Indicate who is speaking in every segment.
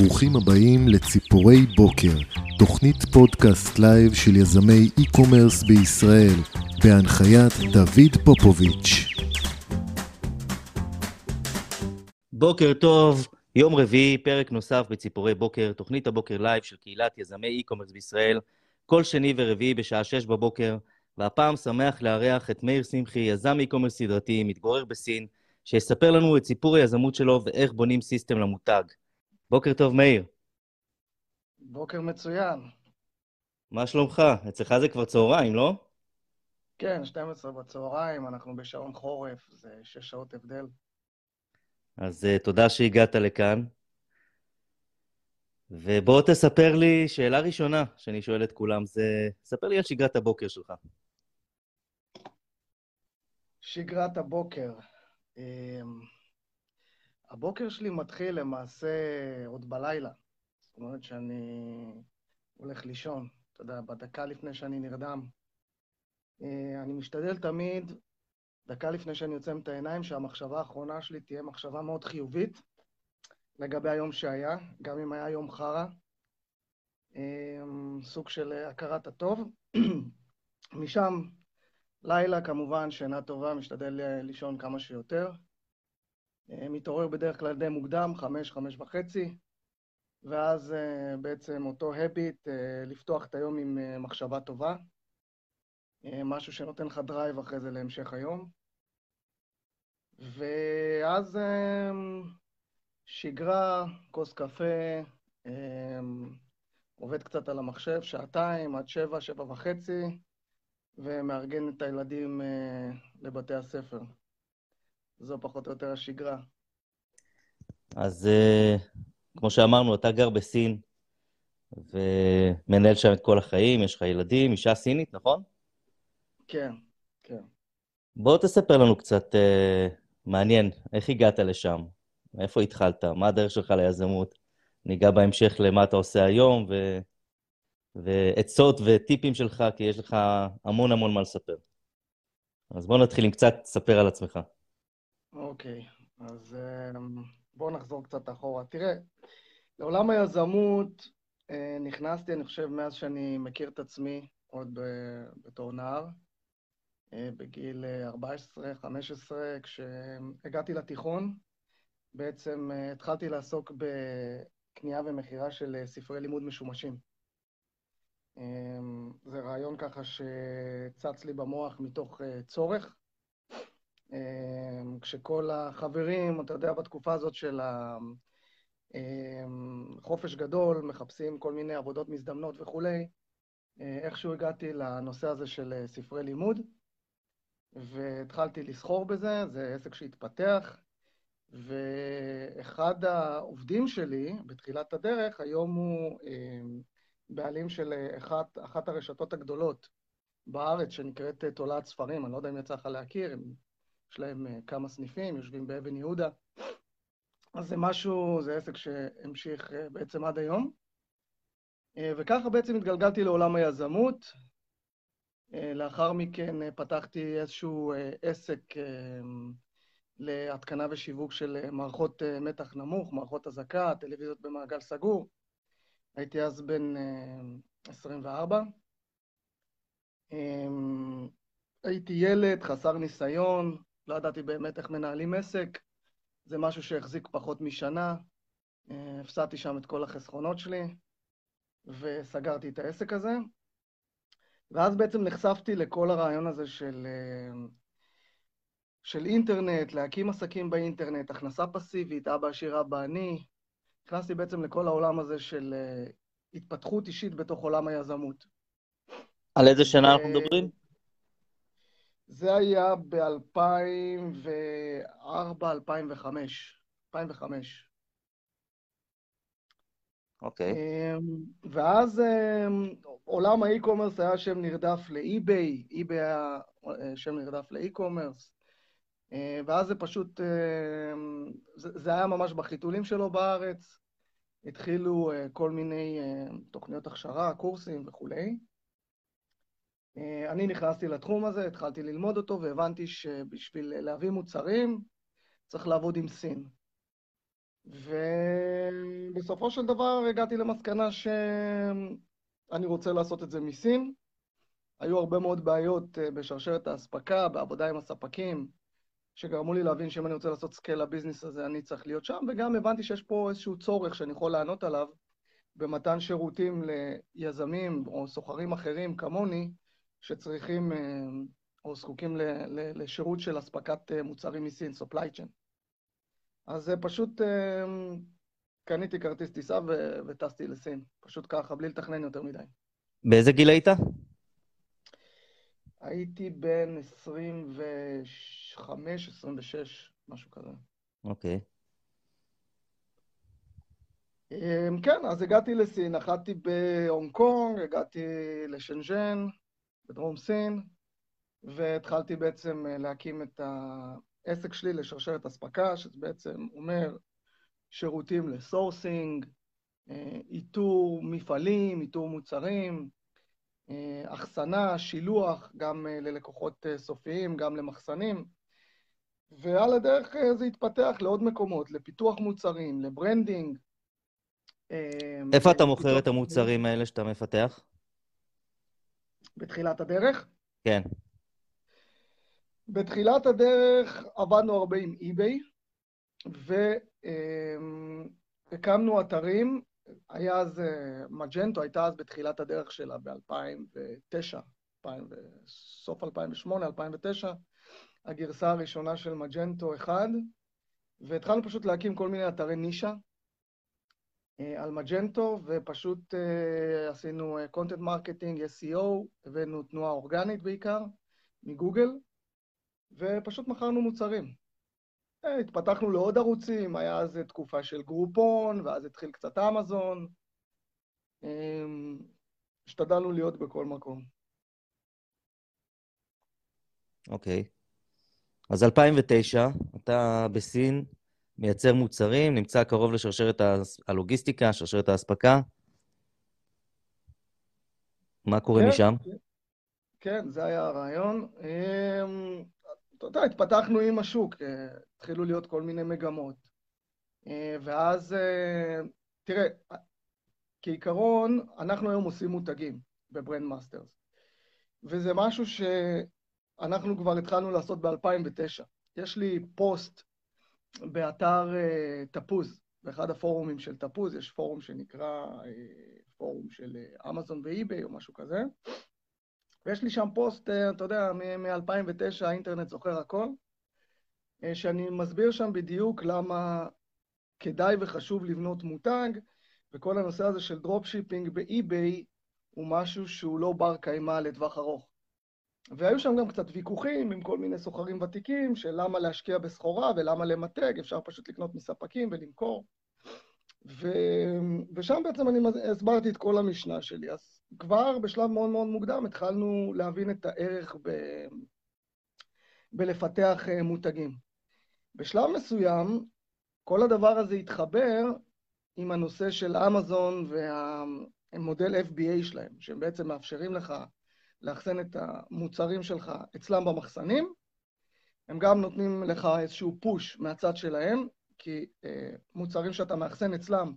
Speaker 1: ברוכים הבאים לציפורי בוקר, תוכנית פודקאסט לייב של יזמי e-commerce בישראל, בהנחיית דוד פופוביץ'.
Speaker 2: בוקר טוב, יום רביעי, פרק נוסף בציפורי בוקר, תוכנית הבוקר לייב של קהילת יזמי e-commerce בישראל, כל שני ורביעי בשעה שש בבוקר, והפעם שמח לארח את מאיר שמחי, יזם e-commerce סדרתי, מתגורר בסין, שיספר לנו את סיפור היזמות שלו ואיך בונים סיסטם למותג. בוקר טוב, מאיר.
Speaker 3: בוקר מצוין.
Speaker 2: מה שלומך? אצלך זה כבר צהריים, לא?
Speaker 3: כן, 12 בצהריים, אנחנו בשעון חורף, זה שש שעות הבדל.
Speaker 2: אז uh, תודה שהגעת לכאן. ובוא תספר לי, שאלה ראשונה שאני שואל את כולם, זה, ספר לי על שגרת הבוקר שלך.
Speaker 3: שגרת הבוקר. אמ, הבוקר שלי מתחיל למעשה עוד בלילה. זאת אומרת שאני הולך לישון, אתה יודע, בדקה לפני שאני נרדם. אה, אני משתדל תמיד, דקה לפני שאני עוצם את העיניים, שהמחשבה האחרונה שלי תהיה מחשבה מאוד חיובית לגבי היום שהיה, גם אם היה יום חרא. אמ, סוג של הכרת הטוב. משם, לילה כמובן, שינה טובה, משתדל לישון כמה שיותר. אה, מתעורר בדרך כלל די מוקדם, חמש, חמש וחצי, ואז אה, בעצם אותו habit, אה, לפתוח את היום עם מחשבה טובה, משהו שנותן לך drive אחרי זה להמשך היום. ואז שגרה, כוס קפה, עובד קצת על המחשב, שעתיים עד שבע, שבע וחצי, ומארגן את הילדים לבתי הספר. זו פחות או יותר השגרה.
Speaker 2: אז uh, כמו שאמרנו, אתה גר בסין ומנהל שם את כל החיים, יש לך ילדים, אישה סינית, נכון?
Speaker 3: כן, כן.
Speaker 2: בוא תספר לנו קצת uh, מעניין, איך הגעת לשם? מאיפה התחלת? מה הדרך שלך ליזמות? ניגע בהמשך למה אתה עושה היום, ו... ועצות וטיפים שלך, כי יש לך המון המון מה לספר. אז בוא נתחיל עם קצת, תספר על עצמך.
Speaker 3: אוקיי, אז אמ, בואו נחזור קצת אחורה. תראה, לעולם היזמות אה, נכנסתי, אני חושב, מאז שאני מכיר את עצמי, עוד בתור נער, אה, בגיל 14-15, אה, כשהגעתי לתיכון, בעצם התחלתי לעסוק בקנייה ומכירה של ספרי לימוד משומשים. אמ, זה רעיון ככה שצץ לי במוח מתוך צורך. אמ, כשכל החברים, אתה יודע, בתקופה הזאת של החופש אמ, גדול, מחפשים כל מיני עבודות מזדמנות וכולי, אה, איכשהו הגעתי לנושא הזה של אה, ספרי לימוד, והתחלתי לסחור בזה, זה עסק שהתפתח, ואחד העובדים שלי בתחילת הדרך, היום הוא אמ, בעלים של אה, אחת, אחת הרשתות הגדולות בארץ, שנקראת תולעת ספרים, אני לא יודע אם יצא לך להכיר, הם יש להם אה, כמה סניפים, יושבים באבן יהודה. אז זה משהו, זה עסק שהמשיך אה, בעצם עד היום. אה, וככה בעצם התגלגלתי לעולם היזמות. לאחר מכן פתחתי איזשהו עסק להתקנה ושיווק של מערכות מתח נמוך, מערכות אזעקה, טלוויזיות במעגל סגור. הייתי אז בן 24. הייתי ילד, חסר ניסיון, לא ידעתי באמת איך מנהלים עסק. זה משהו שהחזיק פחות משנה. אה, הפסדתי שם את כל החסכונות שלי, וסגרתי את העסק הזה. ואז בעצם נחשפתי לכל הרעיון הזה של, אה, של אינטרנט, להקים עסקים באינטרנט, הכנסה פסיבית, אבא עשיר, אבא אני. נכנסתי בעצם לכל העולם הזה של אה, התפתחות אישית בתוך עולם היזמות.
Speaker 2: על איזה שנה אנחנו מדברים?
Speaker 3: זה היה ב-2004-2005. 2005.
Speaker 2: אוקיי.
Speaker 3: אמ, ואז אמ, עולם האי-קומרס היה שם נרדף לאי-ביי, אי-ביי היה אה, שם נרדף לאי-קומרס. אה, ואז זה פשוט, אמ, זה היה ממש בחיתולים שלו בארץ. התחילו אה, כל מיני תוכניות הכשרה, קורסים וכולי. אה, אני נכנסתי לתחום הזה, התחלתי ללמוד אותו, והבנתי שבשביל להביא מוצרים צריך לעבוד עם סין. ו... בסופו של דבר הגעתי למסקנה שאני רוצה לעשות את זה מסין. היו הרבה מאוד בעיות אה, בשרשרת האספקה, בעבודה עם הספקים, שגרמו לי להבין שאם אני רוצה לעשות scale ל business הזה, אני צריך להיות שם, וגם הבנתי שיש פה איזשהו צורך שאני יכול לענות עליו במתן שירותים ליזמים או סוחרים אחרים כמוני, שצריכים אה, או זקוקים לשירות של אספקת אה, מוצרים מסין, supply chain. אז פשוט קניתי כרטיס טיסה וטסתי לסין, פשוט ככה, בלי לתכנן יותר מדי.
Speaker 2: באיזה גיל היית?
Speaker 3: הייתי בן 25, 26, משהו כזה.
Speaker 2: אוקיי.
Speaker 3: אמ, כן, אז הגעתי לסין, נחתתי בהונג קונג, הגעתי לשנז'ן, בדרום סין, והתחלתי בעצם אה, להקים את העסק שלי לשרשרת אספקה, שזה בעצם אומר שירותים ל sourcing, אה, איתור מפעלים, איתור מוצרים, אה, אחסנה, שילוח, גם ללקוחות סופיים, גם למחסנים. ועל הדרך זה התפתח לעוד מקומות, לפיתוח מוצרים, ל branding.
Speaker 2: איפה אתה מוכר את המוצרים האלה שאתה מפתח?
Speaker 3: בתחילת הדרך?
Speaker 2: כן.
Speaker 3: בתחילת הדרך עבדנו הרבה עם eBay, והקמנו אתרים, היה אז אה, Magento, הייתה אז בתחילת הדרך שלה ב-2009, סוף 2008, 2009, הגרסה הראשונה של Magento 1, והתחלנו פשוט להקים כל מיני אתרי נישה אה, על Magento, ופשוט אה, עשינו content marketing, SEO, הבאנו תנועה אורגנית בעיקר, מגוגל, ופשוט מכרנו מוצרים. התפתחנו לעוד ערוצים, היה אז תקופה של גרופון, ואז התחיל קצת אמזון. אמ, השתדלנו להיות בכל מקום.
Speaker 2: אוקיי. Okay. אז 2009, אתה בסין, מייצר מוצרים, נמצא קרוב לשרשרת הלוגיסטיקה, שרשרת האספקה. מה קורה כן, משם?
Speaker 3: כן, זה היה הרעיון. אמ, אתה יודע, התפתחנו עם השוק, אה, התחילו להיות כל מיני מגמות. אה, ואז, אה, תראה, כעיקרון, אנחנו היום עושים מותגים ב Brand Masters, וזה משהו שאנחנו כבר התחלנו לעשות ב-2009. יש לי פוסט באתר תפוז, באחד הפורומים של תפוז, יש פורום שנקרא פורום של אמזון ו eBay או משהו כזה, ויש לי שם פוסט, אה, אתה יודע, מ-2009, האינטרנט זוכר הכל, אה, שאני מסביר שם בדיוק למה כדאי וחשוב לבנות מותג, וכל הנושא הזה של dropshipping ב eBay הוא משהו שהוא לא בר קיימא לטווח ארוך. והיו שם גם קצת ויכוחים עם כל מיני סוחרים ותיקים, של למה להשקיע בסחורה ולמה למתג, אפשר פשוט לקנות מספקים ולמכור. ו... ושם בעצם אני הסברתי את כל המשנה שלי. אז כבר בשלב מאוד מאוד מוקדם התחלנו להבין את הערך ב... בלפתח אה, מותגים. בשלב מסוים, כל הדבר הזה התחבר עם הנושא של אמזון והמודל FBA שלהם, שהם בעצם מאפשרים לך לאחסן את המוצרים שלך אצלם במחסנים. הם גם נותנים לך איזשהו פוש מהצד שלהם, כי אה, מוצרים שאתה מאחסן אצלם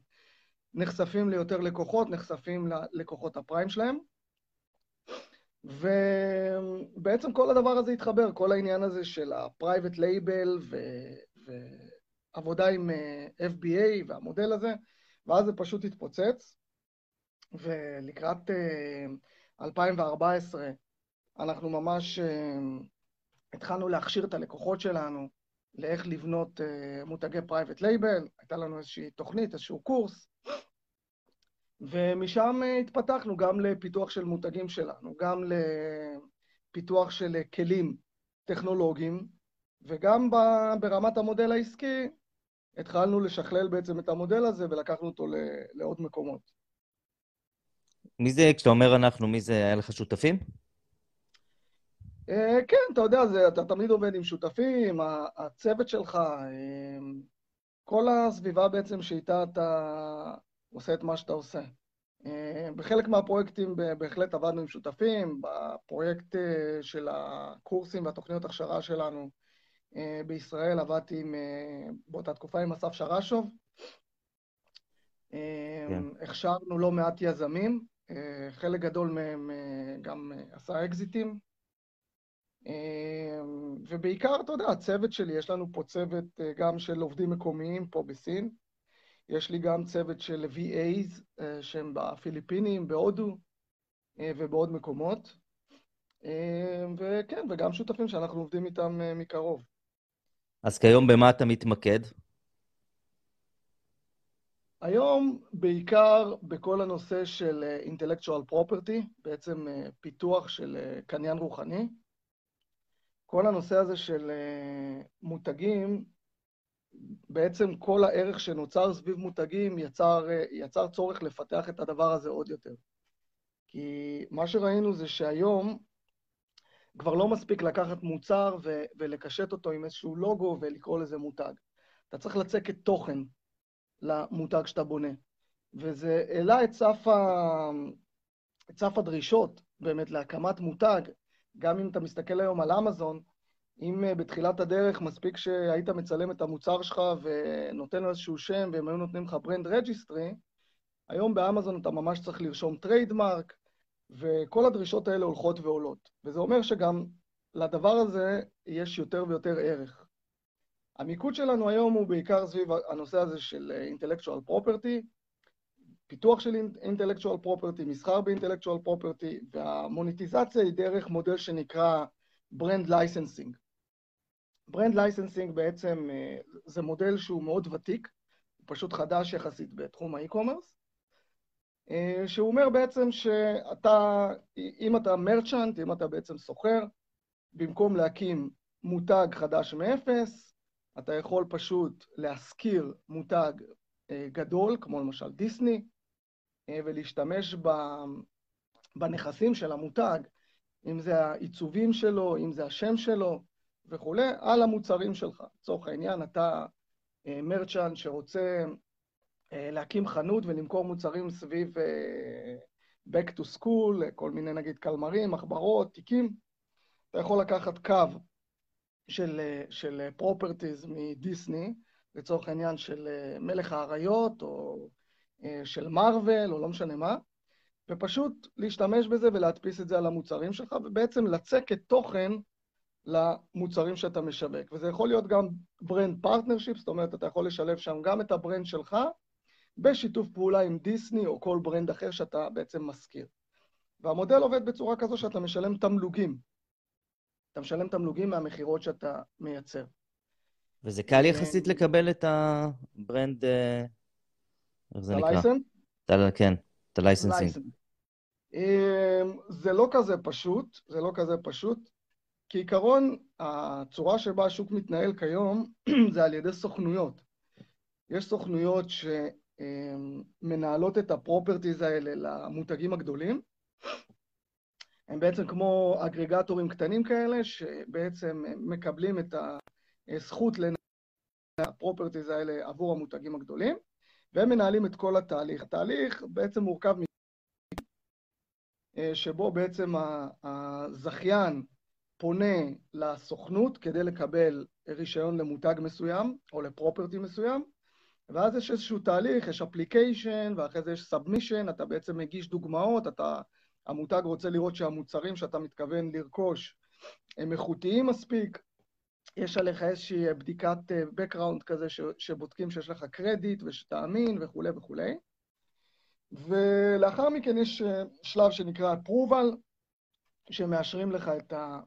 Speaker 3: נחשפים ליותר לקוחות, נחשפים ללקוחות הפריים שלהם. ובעצם כל הדבר הזה התחבר, כל העניין הזה של ה-private label ו... ועבודה עם אה, FBA והמודל הזה, ואז זה פשוט התפוצץ. ולקראת 2014 אה, אנחנו ממש אה, התחלנו להכשיר את הלקוחות שלנו לאיך לבנות מותגי private label, הייתה לנו איזושהי תוכנית, איזשהו קורס, ומשם אה, התפתחנו גם לפיתוח של מותגים שלנו, גם לפיתוח של אה, כלים טכנולוגיים, וגם ברמת המודל העסקי התחלנו לשכלל בעצם את המודל הזה ולקחנו אותו לעוד מקומות.
Speaker 2: מי זה, כשאתה אומר אנחנו, מי זה, היה לך שותפים?
Speaker 3: אה, כן, אתה יודע, זה, אתה תמיד עובד עם שותפים, הצוות שלך, כל הסביבה בעצם שאיתה אתה עושה את מה שאתה עושה. אה, בחלק מהפרויקטים בהחלט עבדנו עם שותפים, בפרויקט אה, של הקורסים והתוכניות הכשרה שלנו אה, בישראל עבדתי עם, באותה תקופה עם אסף שרשוב, כן. הכשרנו לא מעט יזמים, חלק גדול מהם גם עשה אקזיטים, ובעיקר, אתה יודע, הצוות שלי, יש לנו פה צוות גם של עובדים מקומיים פה בסין, יש לי גם צוות של VAs שהם בפיליפינים, בהודו ובעוד מקומות. וכן, וגם שותפים שאנחנו עובדים איתם מקרוב.
Speaker 2: אז כיום במה אתה מתמקד?
Speaker 3: היום בעיקר בכל הנושא של intellectual property, בעצם פיתוח של קניין רוחני. כל הנושא הזה של מותגים, בעצם כל הערך שנוצר סביב מותגים יצר, יצר צורך לפתח את הדבר הזה עוד יותר. כי מה שראינו זה שהיום כבר לא מספיק לקחת מוצר ו- ולקשט אותו עם איזשהו לוגו ולקרוא לזה מותג. אתה צריך לצקת תוכן למותג שאתה בונה. וזה העלה את. את סף הדרישות באמת להקמת מותג. גם אם אתה מסתכל היום על אמזון, אם אה, בתחילת הדרך מספיק שהיית מצלם את המוצר שלך ונותן לו איזשהו שם והם היו נותנים לך brand registry, היום באמזון אתה ממש צריך לרשום trademark, וכל הדרישות האלה הולכות ועולות. וזה אומר שגם לדבר הזה יש יותר ויותר ערך. המיקוד שלנו היום הוא בעיקר סביב הנושא הזה של intellectual property, פיתוח של intellectual property, מסחר ב-intellectual property, וה monetization היא דרך מודל שנקרא brand licensing. brand licensing בעצם אה, זה מודל שהוא מאוד ותיק, הוא פשוט חדש יחסית בתחום ה e-commerce, אה, שהוא אומר בעצם שאתה, אם אתה מרצ'נט, אם אתה בעצם סוחר, במקום להקים מותג חדש מאפס, אתה יכול פשוט להשכיר מותג אה, גדול, כמו למשל דיסני, ולהשתמש בנכסים של המותג, אם זה העיצובים שלו, אם זה השם שלו, וכולי, על המוצרים שלך. לצורך העניין, אתה מרצ'אנט שרוצה אה, להקים חנות ולמכור מוצרים סביב אה, back to school, כל מיני נגיד קלמרים, מחברות, תיקים. אתה יכול לקחת קו של, אה, של properties מדיסני, לצורך העניין של מלך האריות, או של Marvel, או לא משנה מה, ופשוט להשתמש בזה ולהדפיס את זה על המוצרים שלך, ובעצם לצקת תוכן למוצרים שאתה משווק. וזה יכול להיות גם brand partnership, זאת אומרת, אתה יכול לשלב שם גם את ה brand שלך, בשיתוף פעולה עם דיסני או כל brand אחר שאתה בעצם מזכיר. והמודל עובד בצורה כזו שאתה משלם תמלוגים. אתה משלם תמלוגים מהמכירות שאתה מייצר.
Speaker 2: וזה קל יחסית לקבל את ה brand, אה, איך זה נקרא? את ה license? כן, את ה licensing.
Speaker 3: אמ, זה לא כזה פשוט, זה לא כזה פשוט. כעיקרון, הצורה שבה השוק מתנהל כיום זה על ידי סוכנויות. יש סוכנויות שמנהלות את הפרופרטיז האלה למותגים הגדולים. הם בעצם כמו אגרגטורים קטנים כאלה, שבעצם מקבלים את הזכות לנהל הפרופרטיז האלה עבור המותגים הגדולים, והם מנהלים את כל התהליך. התהליך בעצם מורכב מ... שבו בעצם הזכיין פונה לסוכנות כדי לקבל רישיון למותג מסוים או לפרופרטי מסוים, ואז יש איזשהו תהליך, יש application, ואחרי זה יש submission, אתה בעצם מגיש דוגמאות, אתה, המותג רוצה לראות שהמוצרים שאתה מתכוון לרכוש הם איכותיים מספיק, יש עליך איזושהי בדיקת אה, background כזה ש, שבודקים שיש לך קרדיט ושאתה אמין וכולי וכולי. ולאחר מכן יש אה, שלב שנקרא approval, שמאשרים לך את, ה,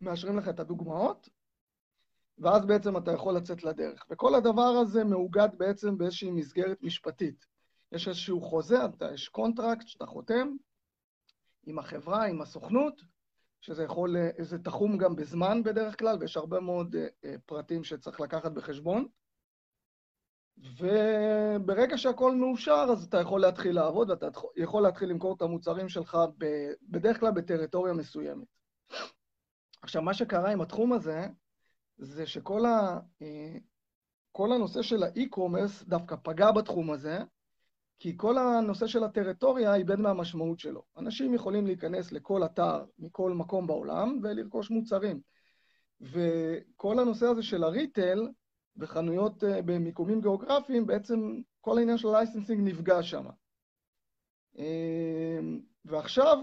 Speaker 3: מאשרים לך את הדוגמאות, ואז בעצם אתה יכול לצאת לדרך. וכל הדבר הזה מאוגד בעצם באיזושהי מסגרת משפטית. יש איזשהו חוזה, אתה, יש contract שאתה חותם עם החברה, עם הסוכנות, שזה יכול, זה תחום גם בזמן בדרך כלל, ויש הרבה מאוד uh, פרטים שצריך לקחת בחשבון. וברגע שהכל מאושר, אז אתה יכול להתחיל לעבוד, ואתה יכול להתחיל למכור את המוצרים שלך ב, בדרך כלל בטריטוריה מסוימת. עכשיו, מה שקרה עם התחום הזה, זה שכל ה, אה, כל הנושא של ה e-commerce דווקא פגע בתחום הזה, כי כל הנושא של הטריטוריה איבד מהמשמעות שלו. אנשים יכולים להיכנס לכל אתר מכל מקום בעולם ולרכוש מוצרים. וכל הנושא הזה של ה retail וחנויות אה, במיקומים גיאוגרפיים, בעצם כל העניין של ה licensing נפגע שם. ועכשיו,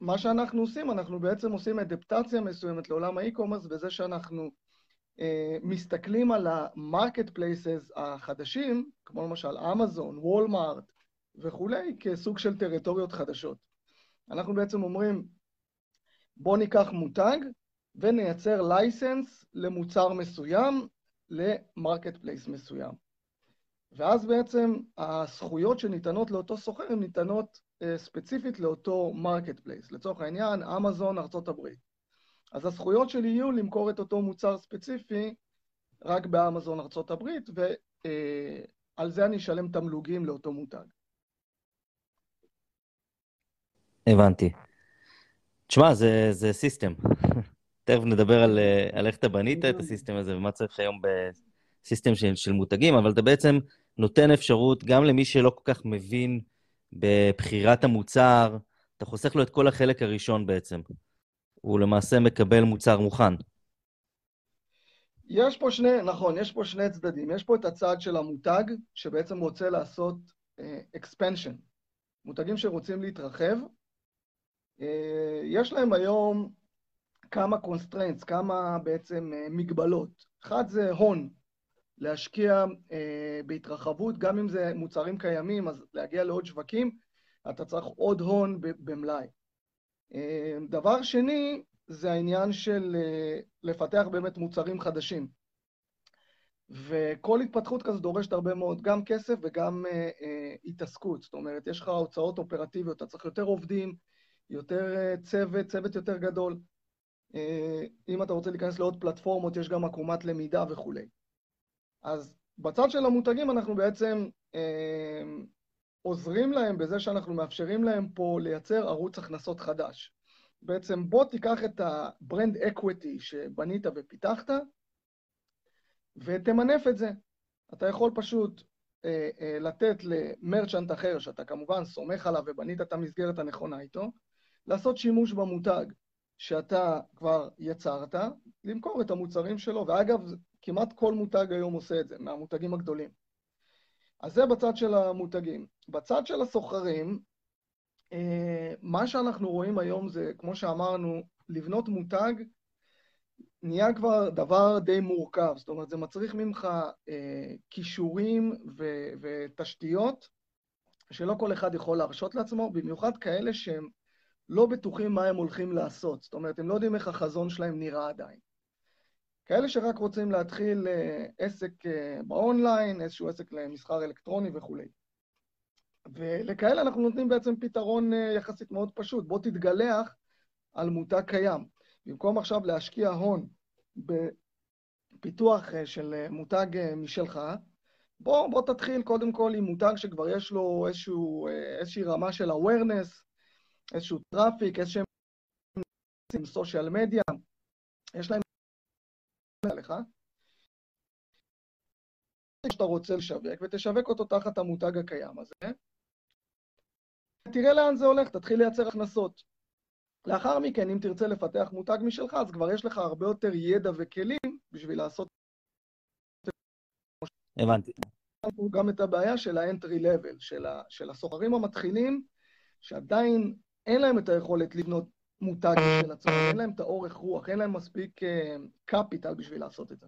Speaker 3: מה שאנחנו עושים, אנחנו בעצם עושים אדפטציה מסוימת לעולם ה e-commerce בזה שאנחנו מסתכלים על ה marketplaces החדשים, כמו למשל אמזון, Walmart וכולי, כסוג של טריטוריות חדשות. אנחנו בעצם אומרים, בואו ניקח מותג ונייצר license למוצר מסוים, ל marketplace מסוים. ואז בעצם הזכויות שניתנות לאותו סוחר הן ניתנות uh, ספציפית לאותו מרקט פלייס. לצורך העניין, אמזון, ארה"ב. אז הזכויות שלי יהיו למכור את אותו מוצר ספציפי רק באמזון, ארה"ב, ועל uh, זה אני אשלם תמלוגים לאותו מותג.
Speaker 2: הבנתי. תשמע, זה, זה system. תכף נדבר על, אה, על איך אתה בנית את ה system הזה ומה צריך היום בסיסטם של, של מותגים, אבל אתה בעצם נותן אפשרות גם למי שלא כל כך מבין בבחירת המוצר, אתה חוסך לו את כל החלק הראשון בעצם. הוא למעשה מקבל מוצר מוכן.
Speaker 3: יש פה שני, נכון, יש פה שני צדדים. יש פה את הצד של המותג, שבעצם רוצה לעשות uh, expansion. מותגים שרוצים להתרחב, uh, יש להם היום כמה constraints, כמה בעצם uh, מגבלות. אחד זה הון, להשקיע בהתרחבות, גם אם זה מוצרים קיימים, אז להגיע לעוד שווקים, אתה צריך עוד הון במלאי. Uh, דבר שני, זה העניין של uh, לפתח באמת מוצרים חדשים. וכל התפתחות כזו דורשת הרבה מאוד גם כסף וגם uh, uh, התעסקות. זאת אומרת, יש לך הוצאות אופרטיביות, אתה צריך יותר עובדים, יותר uh, צוות, צוות יותר גדול. Uh, אם אתה רוצה להיכנס לעוד פלטפורמות, יש גם עקומת למידה וכולי. אז בצד של המותגים אנחנו בעצם אה, עוזרים להם בזה שאנחנו מאפשרים להם פה לייצר ערוץ הכנסות חדש. בעצם בוא תיקח את ה brand equity שבנית ופיתחת, ותמנף את זה. אתה יכול פשוט אה, אה, לתת ל merchant אחר, שאתה כמובן סומך עליו ובנית את המסגרת הנכונה איתו, לעשות שימוש במותג שאתה כבר יצרת, למכור את המוצרים שלו. ואגב, כמעט כל מותג היום עושה את זה, מהמותגים הגדולים. אז זה בצד של המותגים. בצד של הסוחרים, אה, מה שאנחנו רואים היום זה, כמו שאמרנו, לבנות מותג נהיה כבר דבר די מורכב. זאת אומרת, זה מצריך ממך אה, כישורים ו- ותשתיות שלא כל אחד יכול להרשות לעצמו, במיוחד כאלה שהם לא בטוחים מה הם הולכים לעשות. זאת אומרת, הם לא יודעים איך החזון שלהם נראה עדיין. כאלה שרק רוצים להתחיל אה, עסק באונליין, איזשהו עסק למסחר אלקטרוני וכולי. ולכאלה אנחנו נותנים בעצם פתרון אה, יחסית מאוד פשוט, בוא תתגלח על מותג קיים. במקום עכשיו להשקיע הון בפיתוח של מותג משלך, בוא, בוא תתחיל קודם כל עם מותג שכבר יש לו איזשהו, איזושהי רמה של awareness, איזשהו traffic, איזשהם social media, יש להם לך, שאתה רוצה לשווק, ותשווק אותו תחת המותג הקיים הזה. תראה לאן זה הולך, תתחיל לייצר הכנסות. לאחר מכן, אם תרצה לפתח מותג משלך, אז כבר יש לך הרבה יותר ידע וכלים בשביל לעשות...
Speaker 2: הבנתי.
Speaker 3: גם את הבעיה של האנטרי לבל, של, ה... של הסוחרים המתחילים, שעדיין אין להם את היכולת לבנות מותג של עצמם, אין להם את האורך רוח, אין להם מספיק קפיטל uh, בשביל לעשות את זה.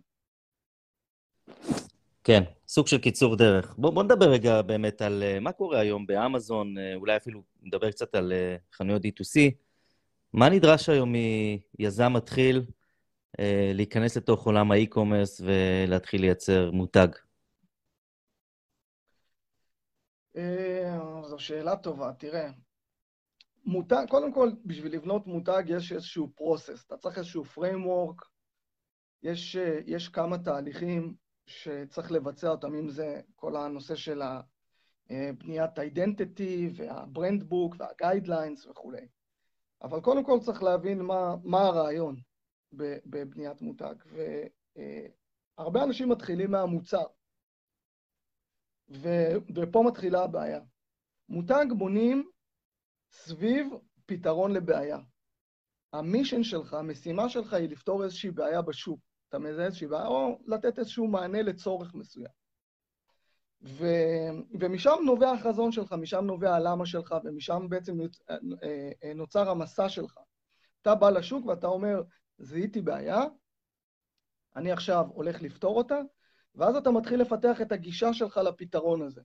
Speaker 2: כן, סוג של קיצור דרך. בוא, בוא נדבר רגע באמת על uh, מה קורה היום באמזון, uh, אולי אפילו נדבר קצת על uh, חנויות D2C. מה נדרש היום מיזם מתחיל להיכנס לתוך עולם ה e-commerce ולהתחיל לייצר מותג?
Speaker 3: זו שאלה טובה. תראה, מותג, קודם כל, בשביל לבנות מותג יש איזשהו process, אתה צריך איזשהו framework, יש, יש כמה תהליכים שצריך לבצע אותם, אם זה כל הנושא של בניית identity וה brand book וה guidelines וכולי. אבל קודם כל צריך להבין מה, מה הרעיון בבניית מותג. והרבה אנשים מתחילים מהמוצר, ו, ופה מתחילה הבעיה. מותג בונים סביב פתרון לבעיה. המישן שלך, המשימה שלך היא לפתור איזושהי בעיה בשוק. אתה מזהה איזושהי בעיה, או לתת איזשהו מענה לצורך מסוים. ו, ומשם נובע החזון שלך, משם נובע הלמה שלך, ומשם בעצם נוצר המסע שלך. אתה בא לשוק ואתה אומר, זיהיתי בעיה, אני עכשיו הולך לפתור אותה, ואז אתה מתחיל לפתח את הגישה שלך לפתרון הזה.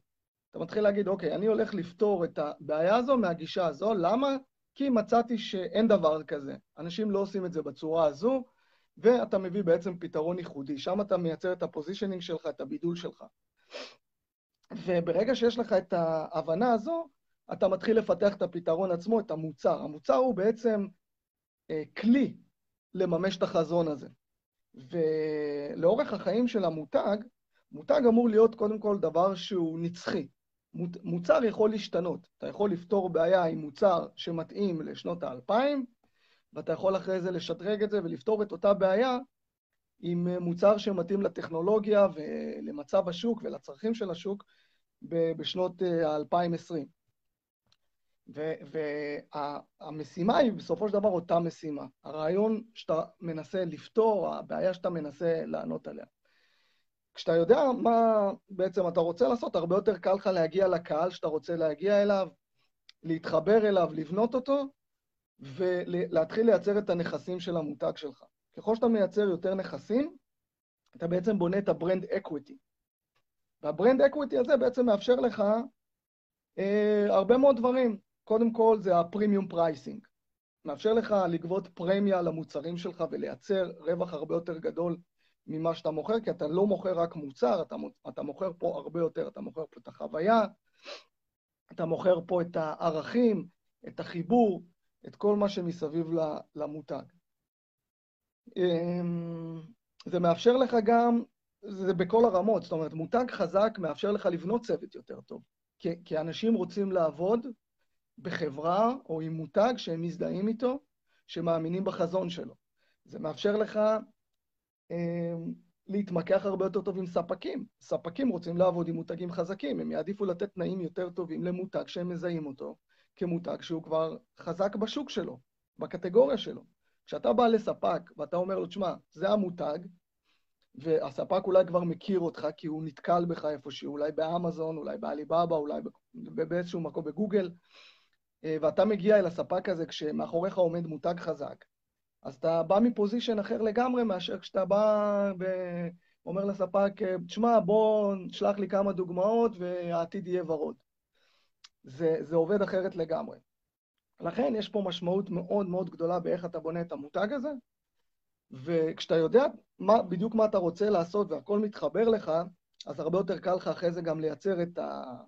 Speaker 3: אתה מתחיל להגיד, אוקיי, אני הולך לפתור את הבעיה הזו מהגישה הזו, למה? כי מצאתי שאין דבר כזה. אנשים לא עושים את זה בצורה הזו, ואתה מביא בעצם פתרון ייחודי. שם אתה מייצר את הפוזישנינג שלך, את הבידול שלך. וברגע שיש לך את ההבנה הזו, אתה מתחיל לפתח את הפתרון עצמו, את המוצר. המוצר הוא בעצם אה, כלי לממש את החזון הזה. ולאורך החיים של המותג, מותג אמור להיות קודם כל דבר שהוא נצחי. מוצר יכול להשתנות. אתה יכול לפתור בעיה עם מוצר שמתאים לשנות האלפיים, ואתה יכול אחרי זה לשדרג את זה ולפתור את אותה בעיה עם מוצר שמתאים לטכנולוגיה ולמצב השוק ולצרכים של השוק בשנות ה-2020. והמשימה היא בסופו של דבר אותה משימה. הרעיון שאתה מנסה לפתור, הבעיה שאתה מנסה לענות עליה. כשאתה יודע מה בעצם אתה רוצה לעשות, הרבה יותר קל לך להגיע לקהל שאתה רוצה להגיע אליו, להתחבר אליו, לבנות אותו, ולהתחיל לייצר את הנכסים של המותג שלך. ככל שאתה מייצר יותר נכסים, אתה בעצם בונה את ה brand equity. וה brand equity הזה בעצם מאפשר לך אה, הרבה מאוד דברים. קודם כל זה ה premium pricing. מאפשר לך לגבות פרמיה למוצרים שלך ולייצר רווח הרבה יותר גדול ממה שאתה מוכר, כי אתה לא מוכר רק מוצר, אתה, אתה מוכר פה הרבה יותר, אתה מוכר פה את החוויה, אתה מוכר פה את הערכים, את החיבור, את כל מה שמסביב למותג. אמ, זה מאפשר לך גם, זה בכל הרמות, זאת אומרת, מותג חזק מאפשר לך לבנות צוות יותר טוב, כי, אנשים רוצים לעבוד בחברה או עם מותג שהם מזדהים איתו, שמאמינים בחזון שלו. זה מאפשר לך אה, להתמקח הרבה יותר טוב עם ספקים. ספקים רוצים לעבוד עם מותגים חזקים, הם יעדיפו לתת תנאים יותר טובים למותג שהם מזהים אותו כמותג שהוא כבר חזק בשוק שלו, בקטגוריה שלו. כשאתה בא לספק ואתה אומר לו, תשמע, זה המותג, והספק אולי כבר מכיר אותך כי הוא נתקל בך איפשהו, אולי באמזון, אולי בעליבאבא, אולי באיזשהו מקום בגוגל, אה, ואתה מגיע אל הספק הזה כשמאחוריך עומד מותג חזק, אז אתה בא מפוזיישן אחר לגמרי מאשר כשאתה בא ואומר לספק, תשמע, בוא נשלח לי כמה דוגמאות והעתיד יהיה ורוד. זה, זה עובד אחרת לגמרי. לכן יש פה משמעות מאוד מאוד גדולה באיך אתה בונה את המותג הזה, וכשאתה יודע מה, בדיוק מה אתה רוצה לעשות והכל מתחבר לך, אז הרבה יותר קל לך אחרי זה גם לייצר את ה-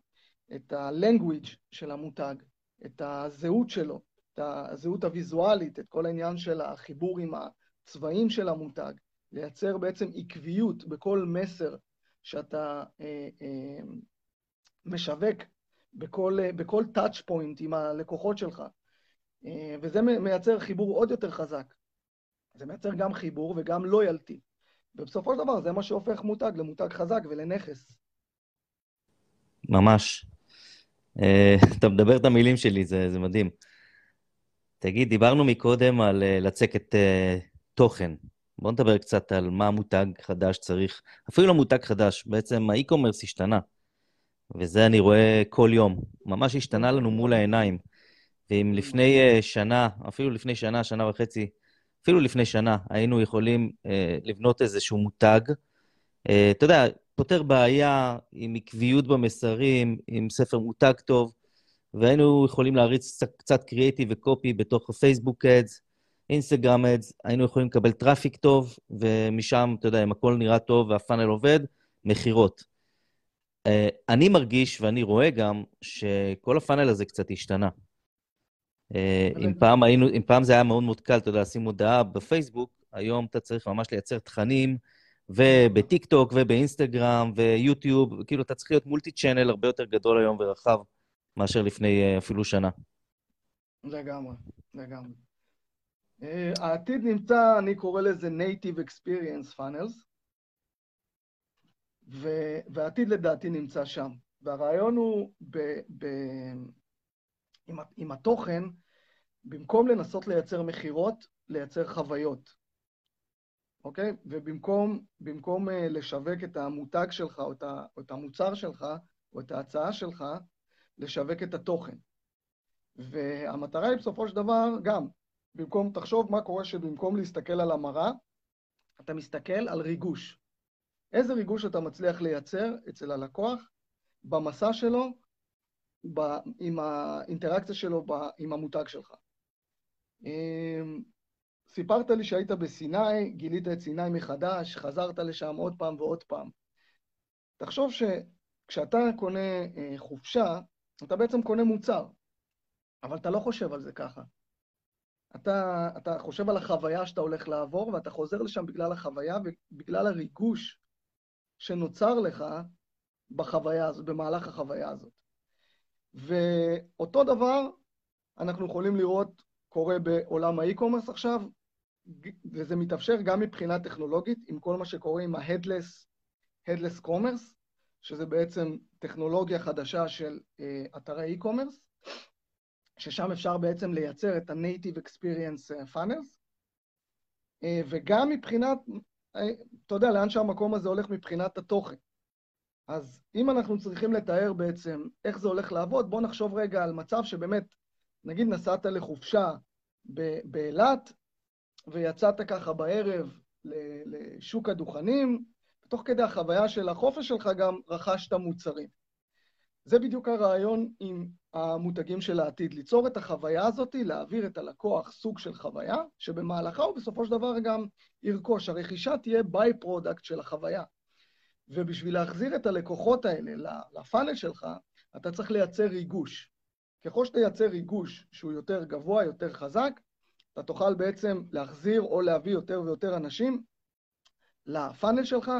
Speaker 3: את ה-language של המותג, את הזהות שלו, את הזהות הוויזואלית, את כל העניין של החיבור עם הצבעים של המותג, לייצר בעצם עקביות בכל מסר שאתה אה, אה, משווק, בכל, בכל touch point עם הלקוחות שלך. אה, וזה מייצר חיבור עוד יותר חזק. זה מייצר גם חיבור וגם לויאלטי. ובסופו של דבר זה מה שהופך מותג למותג חזק ולנכס.
Speaker 2: ממש. אה, אתה מדבר את המילים שלי, זה, זה מדהים. תגיד, דיברנו מקודם על לצקת תוכן. בואו נדבר קצת על מה מותג חדש צריך, אפילו לא מותג חדש, בעצם האי-קומרס השתנה. וזה אני רואה כל יום. ממש השתנה לנו מול העיניים. ואם לפני uh, שנה, אפילו לפני שנה, שנה וחצי, אפילו לפני שנה, היינו יכולים uh, לבנות איזשהו מותג, uh, אתה יודע, פותר בעיה עם עקביות במסרים, עם ספר מותג טוב, והיינו יכולים להריץ קצת קריאיטיב וקופי בתוך הפייסבוק אדס, אינסטגרם ads, היינו יכולים לקבל traffic טוב, ומשם, אתה יודע, אם הכל נראה טוב וה funnel עובד, מכירות. Uh, אני מרגיש, ואני רואה גם, שכל ה funnel הזה קצת השתנה. Uh, אם, פעם היינו, אם פעם זה היה מאוד מאוד קל, אתה יודע, לשים הודעה בפייסבוק, היום אתה צריך ממש לייצר תכנים, ובטיק טוק ובאינסטגרם ויוטיוב, כאילו אתה צריך להיות multi channel הרבה יותר גדול היום ורחב. מאשר לפני אה, אפילו שנה.
Speaker 3: לגמרי, לגמרי. העתיד נמצא, אני קורא לזה Native Experience Funnels, ו- והעתיד לדעתי נמצא שם. והרעיון הוא, ב- ב- עם, עם התוכן, במקום לנסות לייצר מכירות, לייצר חוויות. אוקיי? ובמקום במקום, uh, לשווק את המותג שלך, או את, ה, או את המוצר שלך, או את ההצעה שלך, לשווק את התוכן. והמטרה היא בסופו של דבר גם, במקום, תחשוב מה קורה שבמקום להסתכל על המראה, אתה מסתכל על ריגוש. איזה ריגוש אתה מצליח לייצר אצל הלקוח במסע שלו, ב, עם האינטראקציה שלו ב, עם המותג שלך. אמ, סיפרת לי שהיית בסיני, גילית את סיני מחדש, חזרת לשם עוד פעם ועוד פעם. תחשוב שכשאתה קונה אה, חופשה, אתה בעצם קונה מוצר, אבל אתה לא חושב על זה ככה. אתה, אתה חושב על החוויה שאתה הולך לעבור, ואתה חוזר לשם בגלל החוויה ובגלל הריגוש שנוצר לך בחוויה הזאת, במהלך החוויה הזאת. ואותו דבר אנחנו יכולים לראות קורה בעולם האי-קומרס עכשיו, וזה מתאפשר גם מבחינה טכנולוגית, עם כל מה שקורה עם ה-Headless, Headless Commerce, שזה בעצם טכנולוגיה חדשה של uh, אתרי e-commerce, ששם אפשר בעצם לייצר את ה-Native Experience אה, Funnels, uh, וגם מבחינת, אתה יודע, לאן שהמקום הזה הולך מבחינת התוכן. אז אם אנחנו צריכים לתאר בעצם איך זה הולך לעבוד, בואו נחשוב רגע על מצב שבאמת, נגיד נסעת לחופשה באילת, ויצאת ככה בערב לשוק הדוכנים, ותוך כדי החוויה של החופש שלך גם רכשת מוצרים. זה בדיוק הרעיון עם המותגים של העתיד, ליצור את החוויה הזאת, להעביר את הלקוח סוג של חוויה, שבמהלכה הוא בסופו של דבר גם ירכוש. הרכישה תהיה by-product של החוויה. ובשביל להחזיר את הלקוחות האלה ל-funnel שלך, אתה צריך לייצר ריגוש. ככל שתייצר ריגוש שהוא יותר גבוה, יותר חזק, אתה תוכל בעצם להחזיר או להביא יותר ויותר אנשים לפאנל שלך,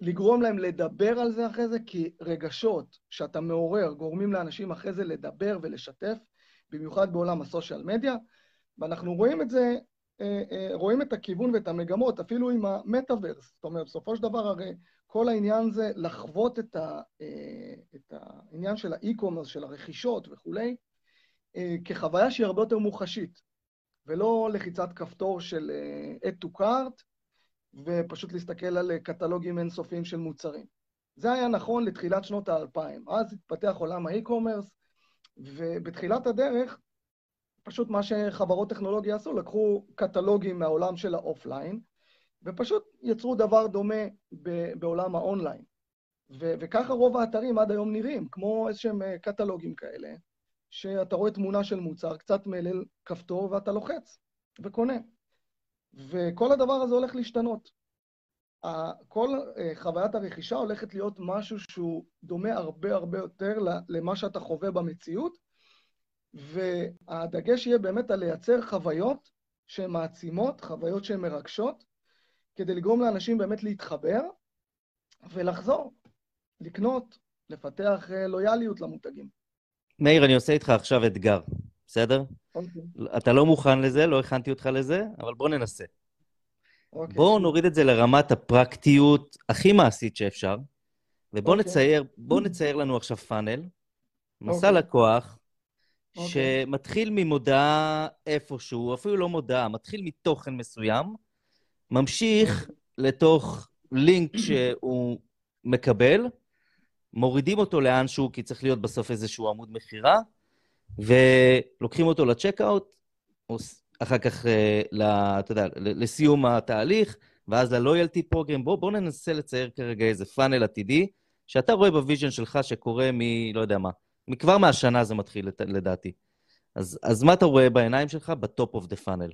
Speaker 3: לגרום להם לדבר על זה אחרי זה, כי רגשות שאתה מעורר גורמים לאנשים אחרי זה לדבר ולשתף, במיוחד בעולם הסושיאל מדיה, ואנחנו רואים את זה, אה, אה, רואים את הכיוון ואת המגמות, אפילו עם המטאוורס. זאת אומרת, בסופו של דבר הרי כל העניין זה לחוות את, ה, אה, את העניין של האי-קומרס, של הרכישות וכולי, כחוויה שהיא הרבה יותר מוחשית. ולא לחיצת כפתור של add to cart, ופשוט להסתכל על קטלוגים אינסופיים של מוצרים. זה היה נכון לתחילת שנות האלפיים. אז התפתח עולם ה-e-commerce, ובתחילת הדרך, פשוט מה שחברות טכנולוגיה עשו, לקחו קטלוגים מהעולם של ה-offline, ופשוט יצרו דבר דומה בעולם ה-online. ו- וככה רוב האתרים עד היום נראים, כמו איזשהם אה, קטלוגים כאלה, שאתה רואה תמונה של מוצר, קצת מלל כפתור ואתה לוחץ וקונה. וכל הדבר הזה הולך להשתנות. כל אה, חוויית הרכישה הולכת להיות משהו שהוא דומה הרבה הרבה יותר למה שאתה חווה במציאות, והדגש יהיה באמת על לייצר חוויות שהן מעצימות, חוויות שהן מרגשות, כדי לגרום לאנשים באמת להתחבר ולחזור, לקנות, לפתח אה, לויאליות למותגים.
Speaker 2: מאיר, אני עושה איתך עכשיו אתגר, בסדר? אוקיי. אתה לא מוכן לזה, לא הכנתי אותך לזה, אבל בוא ננסה. אוקיי. בואו נוריד את זה לרמת הפרקטיות הכי מעשית שאפשר, ובואו אוקיי. נצייר, בוא נצייר לנו עכשיו פאנל, מסע אוקיי. לקוח, אוקיי. שמתחיל ממודעה איפשהו, אפילו לא מודעה, מתחיל מתוכן מסוים, ממשיך. לתוך לינק שהוא מקבל, מורידים אותו לאנשהו, כי צריך להיות בסוף איזשהו עמוד מכירה, ולוקחים אותו ל-checkout, אחר כך, אה, אתה יודע, לסיום התהליך, ואז ל-loyalty program. בואו בוא ננסה לצייר כרגע איזה funnel עתידי, שאתה רואה ב-vision שלך שקורה מ... לא יודע מה, כבר מהשנה זה מתחיל, לדעתי. אז, אז מה אתה רואה בעיניים שלך ב-top of the funnel?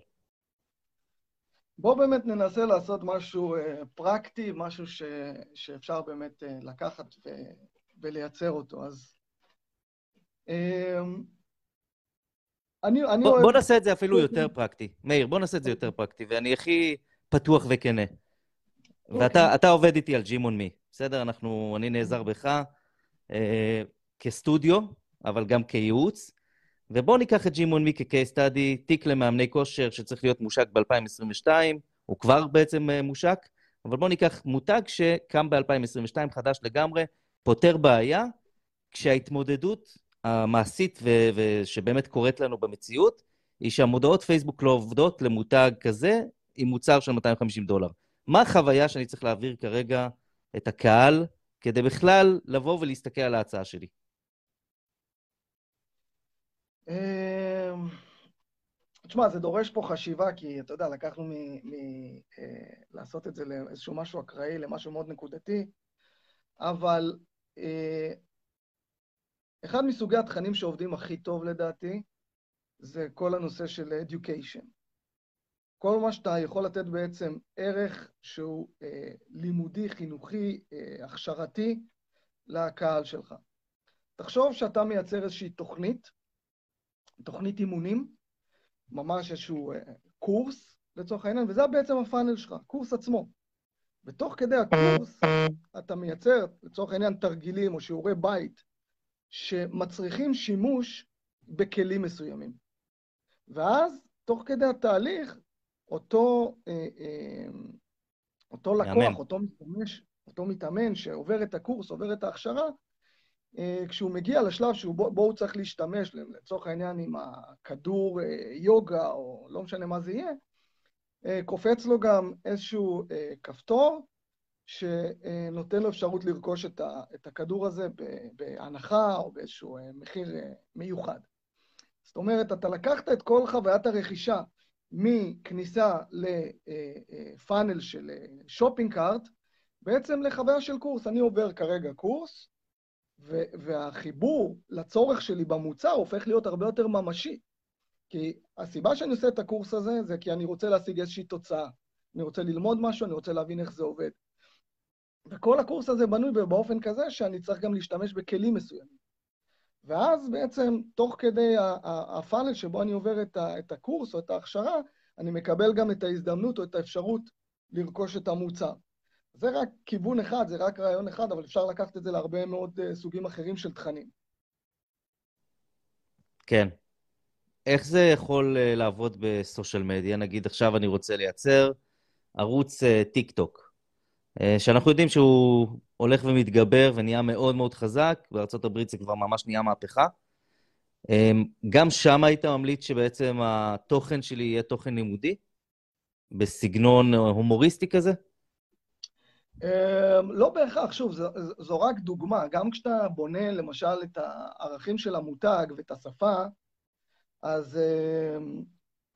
Speaker 3: בואו באמת ננסה לעשות משהו uh, פרקטי, משהו ש, שאפשר באמת uh, לקחת ו, ולייצר אותו. אז...
Speaker 2: אני, אני בוא, אוהב... בוא נעשה את זה אפילו יותר פרקטי. מאיר, בוא נעשה את זה יותר פרקטי, ואני הכי פתוח וכנה. ואתה אוקיי. עובד איתי על ג'ימון מי, בסדר? אנחנו, אני נעזר בך אה, כסטודיו, אבל גם כייעוץ. ובואו ניקח את ג'ימון מי כ-case study, תיק למאמני כושר שצריך להיות מושק ב-2022, הוא כבר בעצם uh, מושק, אבל בואו ניקח מותג שקם ב-2022, חדש לגמרי, פותר בעיה, כשההתמודדות המעשית ו- ושבאמת קורית לנו במציאות, היא שהמודעות פייסבוק לא עובדות למותג כזה עם מוצר של 250 דולר. מה החוויה שאני צריך להעביר כרגע את הקהל, כדי בכלל לבוא ולהסתכל על ההצעה שלי?
Speaker 3: אמ, תשמע, זה דורש פה חשיבה, כי אתה יודע, לקחנו מ... מ אה, את זה לאיזשהו משהו אקראי, למשהו מאוד נקודתי, אבל אה, אחד מסוגי התכנים שעובדים הכי טוב לדעתי, זה כל הנושא של education. כל מה שאתה יכול לתת בעצם ערך שהוא אה, לימודי, חינוכי, אה, הכשרתי לקהל שלך. תחשוב שאתה מייצר איזושהי תוכנית, תוכנית אימונים, ממש איזשהו אה, קורס לצורך העניין, וזה בעצם הפאנל שלך, קורס עצמו. ותוך כדי הקורס אתה מייצר לצורך העניין תרגילים או שיעורי בית שמצריכים שימוש בכלים מסוימים. ואז, תוך כדי התהליך, אותו, אה, אה, אותו לקוח, אותו משתמש, אותו מתאמן שעובר את הקורס, עובר את ההכשרה, אה, כשהוא מגיע לשלב שבו הוא צריך להשתמש, לצורך העניין עם הכדור יוגה, או לא משנה מה זה יהיה, קופץ לו גם איזשהו כפתור שנותן לו אפשרות לרכוש את הכדור הזה בהנחה או באיזשהו מחיר מיוחד. זאת אומרת, אתה לקחת את כל חוויית הרכישה מכניסה לפאנל של שופינג קארט, בעצם לחוויה של קורס. אני עובר כרגע קורס, והחיבור לצורך שלי במוצר הופך להיות הרבה יותר ממשי. כי הסיבה שאני עושה את הקורס הזה זה כי אני רוצה להשיג איזושהי תוצאה. אני רוצה ללמוד משהו, אני רוצה להבין איך זה עובד. וכל הקורס הזה בנוי באופן כזה שאני צריך גם להשתמש בכלים מסוימים. ואז בעצם, תוך כדי הפאנל שבו אני עובר את הקורס או את ההכשרה, אני מקבל גם את ההזדמנות או את האפשרות לרכוש את המוצר. זה רק כיוון אחד, זה רק רעיון אחד, אבל אפשר לקחת את זה להרבה מאוד אה, סוגים אחרים של תכנים.
Speaker 2: כן. איך זה יכול אה, לעבוד בסושיאל מדיה? נגיד עכשיו אני רוצה לייצר ערוץ אה, טיק טוק. אה, שאנחנו יודעים שהוא הולך ומתגבר ונהיה מאוד מאוד חזק, בארה"ב זה כבר ממש נהיה מהפכה. אה, גם שם היית ממליץ שבעצם התוכן שלי יהיה תוכן לימודי? בסגנון הומוריסטי כזה?
Speaker 3: אה, לא בהכרח, שוב, זו, זו רק דוגמה. גם כשאתה בונה למשל את הערכים של המותג ואת השפה, אז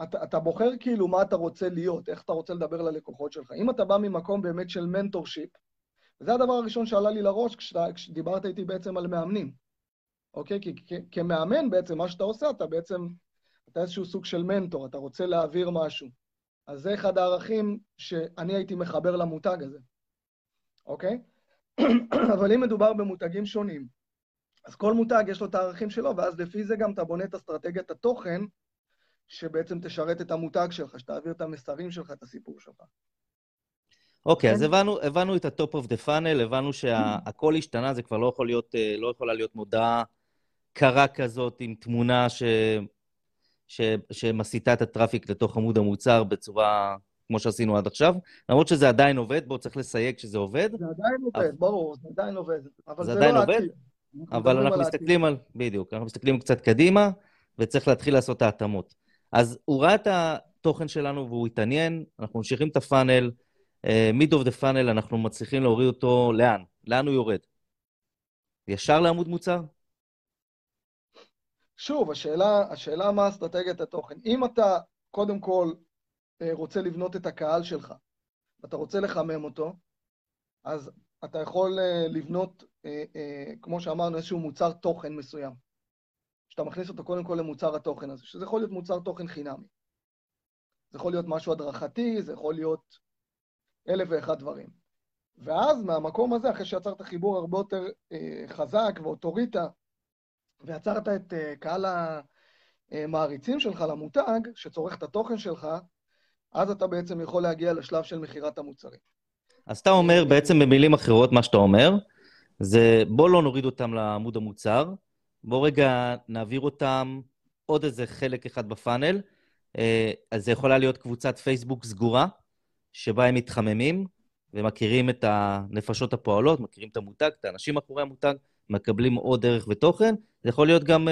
Speaker 3: אתה, אתה בוחר כאילו מה אתה רוצה להיות, איך אתה רוצה לדבר ללקוחות שלך. אם אתה בא ממקום באמת של מנטורשיפ, וזה הדבר הראשון שעלה לי לראש כשאתה, כשדיברת איתי בעצם על מאמנים, אוקיי? כי כ, כמאמן בעצם, מה שאתה עושה, אתה בעצם, אתה איזשהו סוג של מנטור, אתה רוצה להעביר משהו. אז זה אחד הערכים שאני הייתי מחבר למותג הזה, אוקיי? אבל אם מדובר במותגים שונים, אז כל מותג יש לו את הערכים שלו, ואז לפי זה גם אתה בונה את אסטרטגיית התוכן שבעצם תשרת את המותג שלך, שתעביר את המסרים שלך, את הסיפור שלך.
Speaker 2: אוקיי, okay, אז כן. הבנו, הבנו את ה-top of the funnel, הבנו שהכל השתנה, זה כבר לא, יכול להיות, אה, לא יכולה להיות מודעה קרה כזאת עם תמונה ש... ש... שמסיטה את ה-traffic לתוך עמוד המוצר בצורה כמו שעשינו עד עכשיו, למרות שזה עדיין עובד, בואו צריך לסייג שזה עובד.
Speaker 3: זה עדיין עובד, אבל... ברור, זה עדיין עובד.
Speaker 2: אבל זה, זה עדיין לא עובד, אבל אנחנו מסתכלים על, בדיוק, אנחנו מסתכלים קצת קדימה, וצריך להתחיל לעשות את ההתאמות. אז הוא ראה את התוכן שלנו והוא התעניין, אנחנו ממשיכים את ה-funnel, mid of the funnel, אנחנו מצליחים להוריד אותו לאן? לאן הוא יורד? ישר לעמוד מוצר?
Speaker 3: שוב, השאלה, השאלה מה אסטרטגיית התוכן. אם אתה, קודם כל, אה, רוצה לבנות את הקהל שלך, ואתה רוצה לחמם אותו, אז אתה יכול אה, לבנות, אה, כמו שאמרנו, איזשהו מוצר תוכן מסוים. שאתה מכניס אותו קודם כל למוצר התוכן הזה, שזה יכול להיות מוצר תוכן חינמי. זה יכול להיות משהו הדרכתי, זה יכול להיות אלף ואחד דברים. ואז מהמקום הזה, אחרי שיצרת חיבור הרבה יותר אה, חזק ואוטוריטה, ויצרת את אה, קהל המעריצים שלך למותג, שצורך את התוכן שלך, אז אתה בעצם יכול להגיע לשלב של מכירת המוצרים.
Speaker 2: אז אתה אומר, בעצם במילים אחרות, מה שאתה אומר, זה בוא לא נוריד אותם לעמוד המוצר, בואו רגע נעביר אותם עוד איזה חלק אחד בפאנל. אה, אז זה יכולה להיות קבוצת פייסבוק סגורה, שבה הם מתחממים ומכירים את הנפשות הפועלות, מכירים את המותג, את האנשים מאחורי המותג, מקבלים עוד ערך ותוכן. זה יכול להיות גם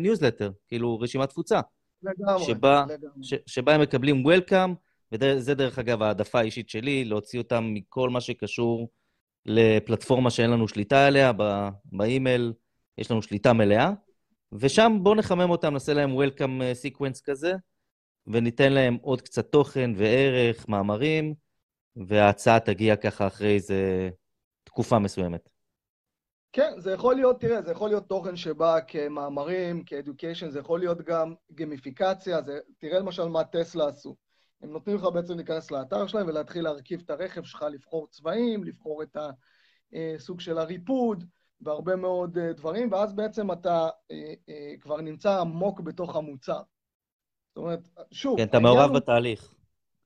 Speaker 2: ניוזלטר, אה, uh, כאילו רשימת תפוצה.
Speaker 3: לגמרי,
Speaker 2: שבה,
Speaker 3: לגמרי.
Speaker 2: ש, שבה הם מקבלים welcome, וזה דרך אגב העדפה האישית שלי, להוציא אותם מכל מה שקשור לפלטפורמה שאין לנו שליטה עליה, באימייל יש לנו שליטה מלאה, ושם בואו נחמם אותם, נעשה להם Welcome Sequence כזה, וניתן להם עוד קצת תוכן וערך, מאמרים, וההצעה תגיע ככה אחרי איזה תקופה מסוימת.
Speaker 3: כן, זה יכול להיות, תראה, זה יכול להיות תוכן שבא כמאמרים, כאדיוקיישן, זה יכול להיות גם גמיפיקציה, זה, תראה למשל מה טסלה עשו. הם נותנים לך בעצם להיכנס לאתר שלהם ולהתחיל להרכיב את הרכב שלך, לבחור צבעים, לבחור את הסוג של הריפוד, והרבה מאוד אה, דברים, ואז בעצם אתה אה, אה, כבר נמצא עמוק בתוך המוצר.
Speaker 2: זאת אומרת, שוב... כן, אתה מעורב הוא... בתהליך.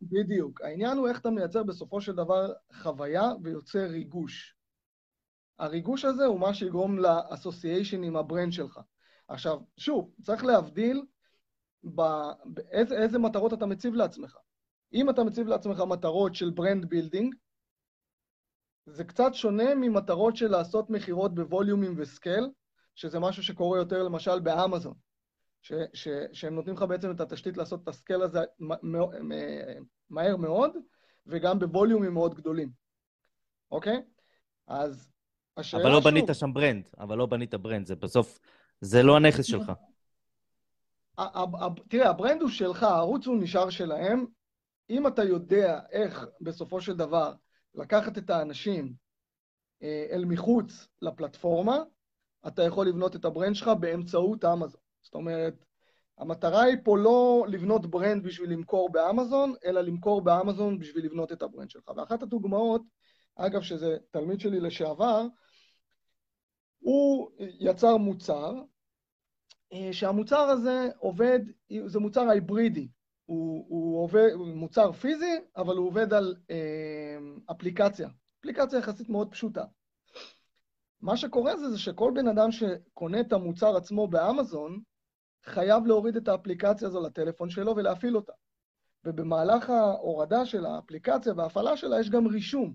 Speaker 3: בדיוק. העניין הוא איך אתה מייצר בסופו של דבר חוויה ויוצר ריגוש. הריגוש הזה הוא מה שיגרום לאסוסיישן עם ה-brand שלך. עכשיו, שוב, צריך להבדיל באיזה באיזה מטרות אתה מציב לעצמך. אם אתה מציב לעצמך מטרות של brand building, זה קצת שונה ממטרות של לעשות מכירות בווליומים ו-scale, שזה משהו שקורה יותר למשל באמזון, ש, ש, שהם נותנים לך בעצם את התשתית לעשות את ה-scale הזה מהר מאוד, וגם בווליומים מאוד גדולים, אוקיי? אז
Speaker 2: השאלה אבל לא שוב... בנית שם brand, אבל לא בנית brand, זה בסוף, זה לא הנכס שלך.
Speaker 3: תראה, ה-brand הוא שלך, הערוץ הוא נשאר שלהם. אם אתה יודע איך בסופו של דבר לקחת את האנשים אה, אל מחוץ לפלטפורמה, אתה יכול לבנות את ה-brand שלך באמצעות אמזון. זאת אומרת, המטרה היא פה לא לבנות brand בשביל למכור באמזון, אלא למכור באמזון בשביל לבנות את ה-brand שלך. ואחת הדוגמאות, אגב, שזה תלמיד שלי לשעבר, הוא יצר מוצר, אה, שהמוצר הזה עובד, זה מוצר היברידי. הוא, הוא עובד, הוא מוצר פיזי, אבל הוא עובד על אה, אפליקציה. אפליקציה יחסית מאוד פשוטה. מה שקורה זה, זה שכל בן אדם שקונה את המוצר עצמו באמזון, חייב להוריד את האפליקציה הזו לטלפון שלו ולהפעיל אותה. ובמהלך ההורדה של האפליקציה וההפעלה שלה יש גם רישום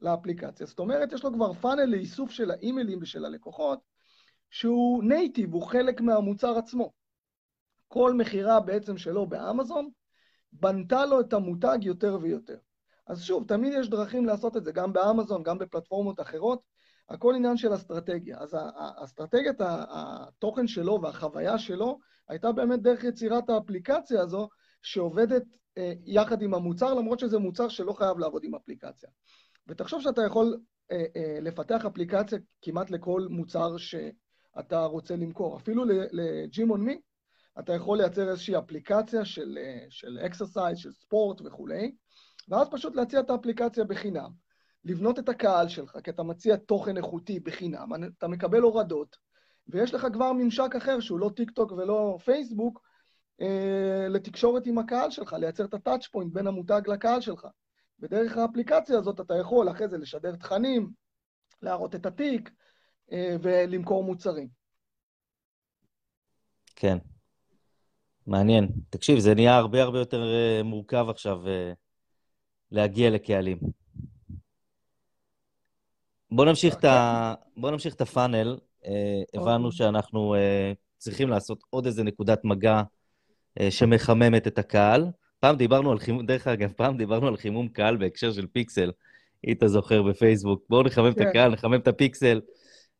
Speaker 3: לאפליקציה. זאת אומרת, יש לו כבר פאנל לאיסוף של האימיילים ושל הלקוחות, שהוא נייטיב, הוא חלק מהמוצר עצמו. כל מכירה בעצם שלו באמזון, בנתה לו את המותג יותר ויותר. אז שוב, תמיד יש דרכים לעשות את זה, גם באמזון, גם בפלטפורמות אחרות, הכל עניין של אסטרטגיה. אז האסטרטגיית התוכן שלו והחוויה שלו הייתה באמת דרך יצירת האפליקציה הזו, שעובדת אה, יחד עם המוצר, למרות שזה מוצר שלא חייב לעבוד עם אפליקציה. ותחשוב שאתה יכול אה, אה, לפתח אפליקציה כמעט לכל מוצר שאתה רוצה למכור. אפילו לגימור מי, אתה יכול לייצר איזושהי אפליקציה של, אה, של exercise, של ספורט וכולי, ואז פשוט להציע את האפליקציה בחינם. לבנות את הקהל שלך, כי אתה מציע תוכן איכותי בחינם, אתה מקבל הורדות, ויש לך כבר ממשק אחר שהוא לא טיק טוק ולא פייסבוק, אה, לתקשורת עם הקהל שלך, לייצר את ה-touch point בין המותג לקהל שלך. ודרך האפליקציה הזאת אתה יכול אחרי זה לשדר תכנים, להראות את התיק אה, ולמכור מוצרים.
Speaker 2: כן. מעניין. תקשיב, זה נהיה הרבה הרבה יותר אה, מורכב עכשיו אה, להגיע לקהלים. בוא נמשיך, את, ה... כן. בוא נמשיך את הפאנל. הבנו אוקיי. שאנחנו צריכים לעשות עוד איזה נקודת מגע שמחממת את הקהל. פעם דיברנו על חימום, דרך אגב, פעם דיברנו על חימום קהל בהקשר של פיקסל, אם אתה זוכר בפייסבוק. בואו נחמם כן. את הקהל, נחמם את הפיקסל,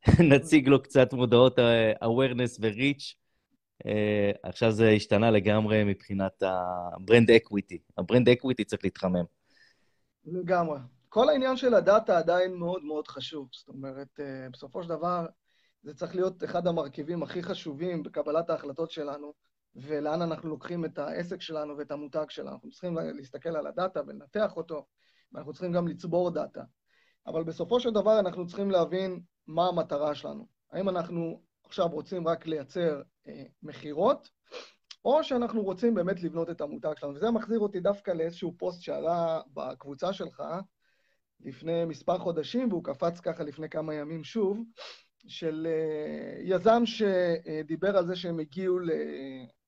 Speaker 2: נציג לו קצת מודעות awareness ו-reach. Uh, עכשיו זה השתנה לגמרי מבחינת ה-brand equity. ה-brand equity צריך להתחמם.
Speaker 3: לגמרי. כל העניין של ה-data עדיין מאוד מאוד חשוב. זאת אומרת, uh, בסופו של דבר, זה צריך להיות אחד המרכיבים הכי חשובים בקבלת ההחלטות שלנו. ולאן אנחנו לוקחים את העסק שלנו ואת המותג שלנו. אנחנו צריכים להסתכל על הדאטה ולנתח אותו, ואנחנו צריכים גם לצבור דאטה. אבל בסופו של דבר אנחנו צריכים להבין מה המטרה שלנו. האם אנחנו עכשיו רוצים רק לייצר אה, מכירות, או שאנחנו רוצים באמת לבנות את המותג שלנו. וזה מחזיר אותי דווקא לאיזשהו פוסט שעלה בקבוצה שלך לפני מספר חודשים, והוא קפץ ככה לפני כמה ימים שוב, של אה, יזם שדיבר על זה שהם הגיעו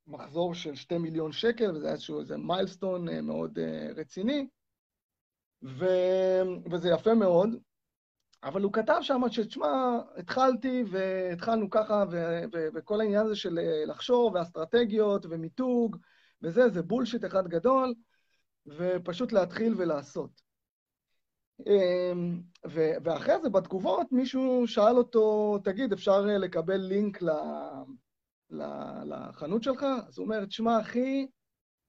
Speaker 3: מחזור של שתי מיליון שקל, וזה היה איזשהו איזה מיילסטון אה, מאוד רציני, ו... וזה יפה מאוד, אבל הוא כתב שם שתשמע, התחלתי והתחלנו ככה, ו... ו... וכל העניין הזה של אה, לחשוב, ואסטרטגיות, ומיתוג, וזה, זה בולשיט אחד גדול, ופשוט להתחיל ולעשות. אמ, ואחרי זה, בתגובות, מישהו שאל אותו, תגיד, אפשר לקבל לינק לחנות שלך? אז הוא אומר, תשמע, אחי,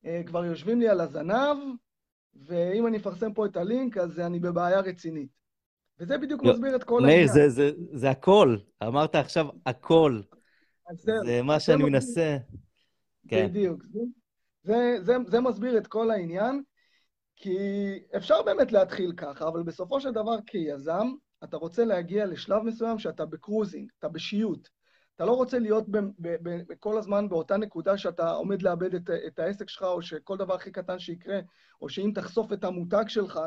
Speaker 3: אה, כבר יושבים לי על הזנב, ואם אני אפרסם פה את הלינק, אז אני בבעיה רצינית. וזה בדיוק לא, מסביר את כל
Speaker 2: העניין. מאיר, זה, זה, זה הכל. אמרת עכשיו הכל. זה, זה מה שאני מנסה.
Speaker 3: כן. בדיוק. זה, זה, זה מסביר את כל העניין, כי אפשר באמת להתחיל ככה, אבל בסופו של דבר כיזם, אתה רוצה להגיע לשלב מסוים שאתה ב-cruising, אתה בשיוט. אתה לא רוצה להיות ב, ב, ב, ב, כל הזמן באותה נקודה שאתה עומד לאבד את, את העסק שלך, או שכל דבר הכי קטן שיקרה, או שאם תחשוף את המותג שלך,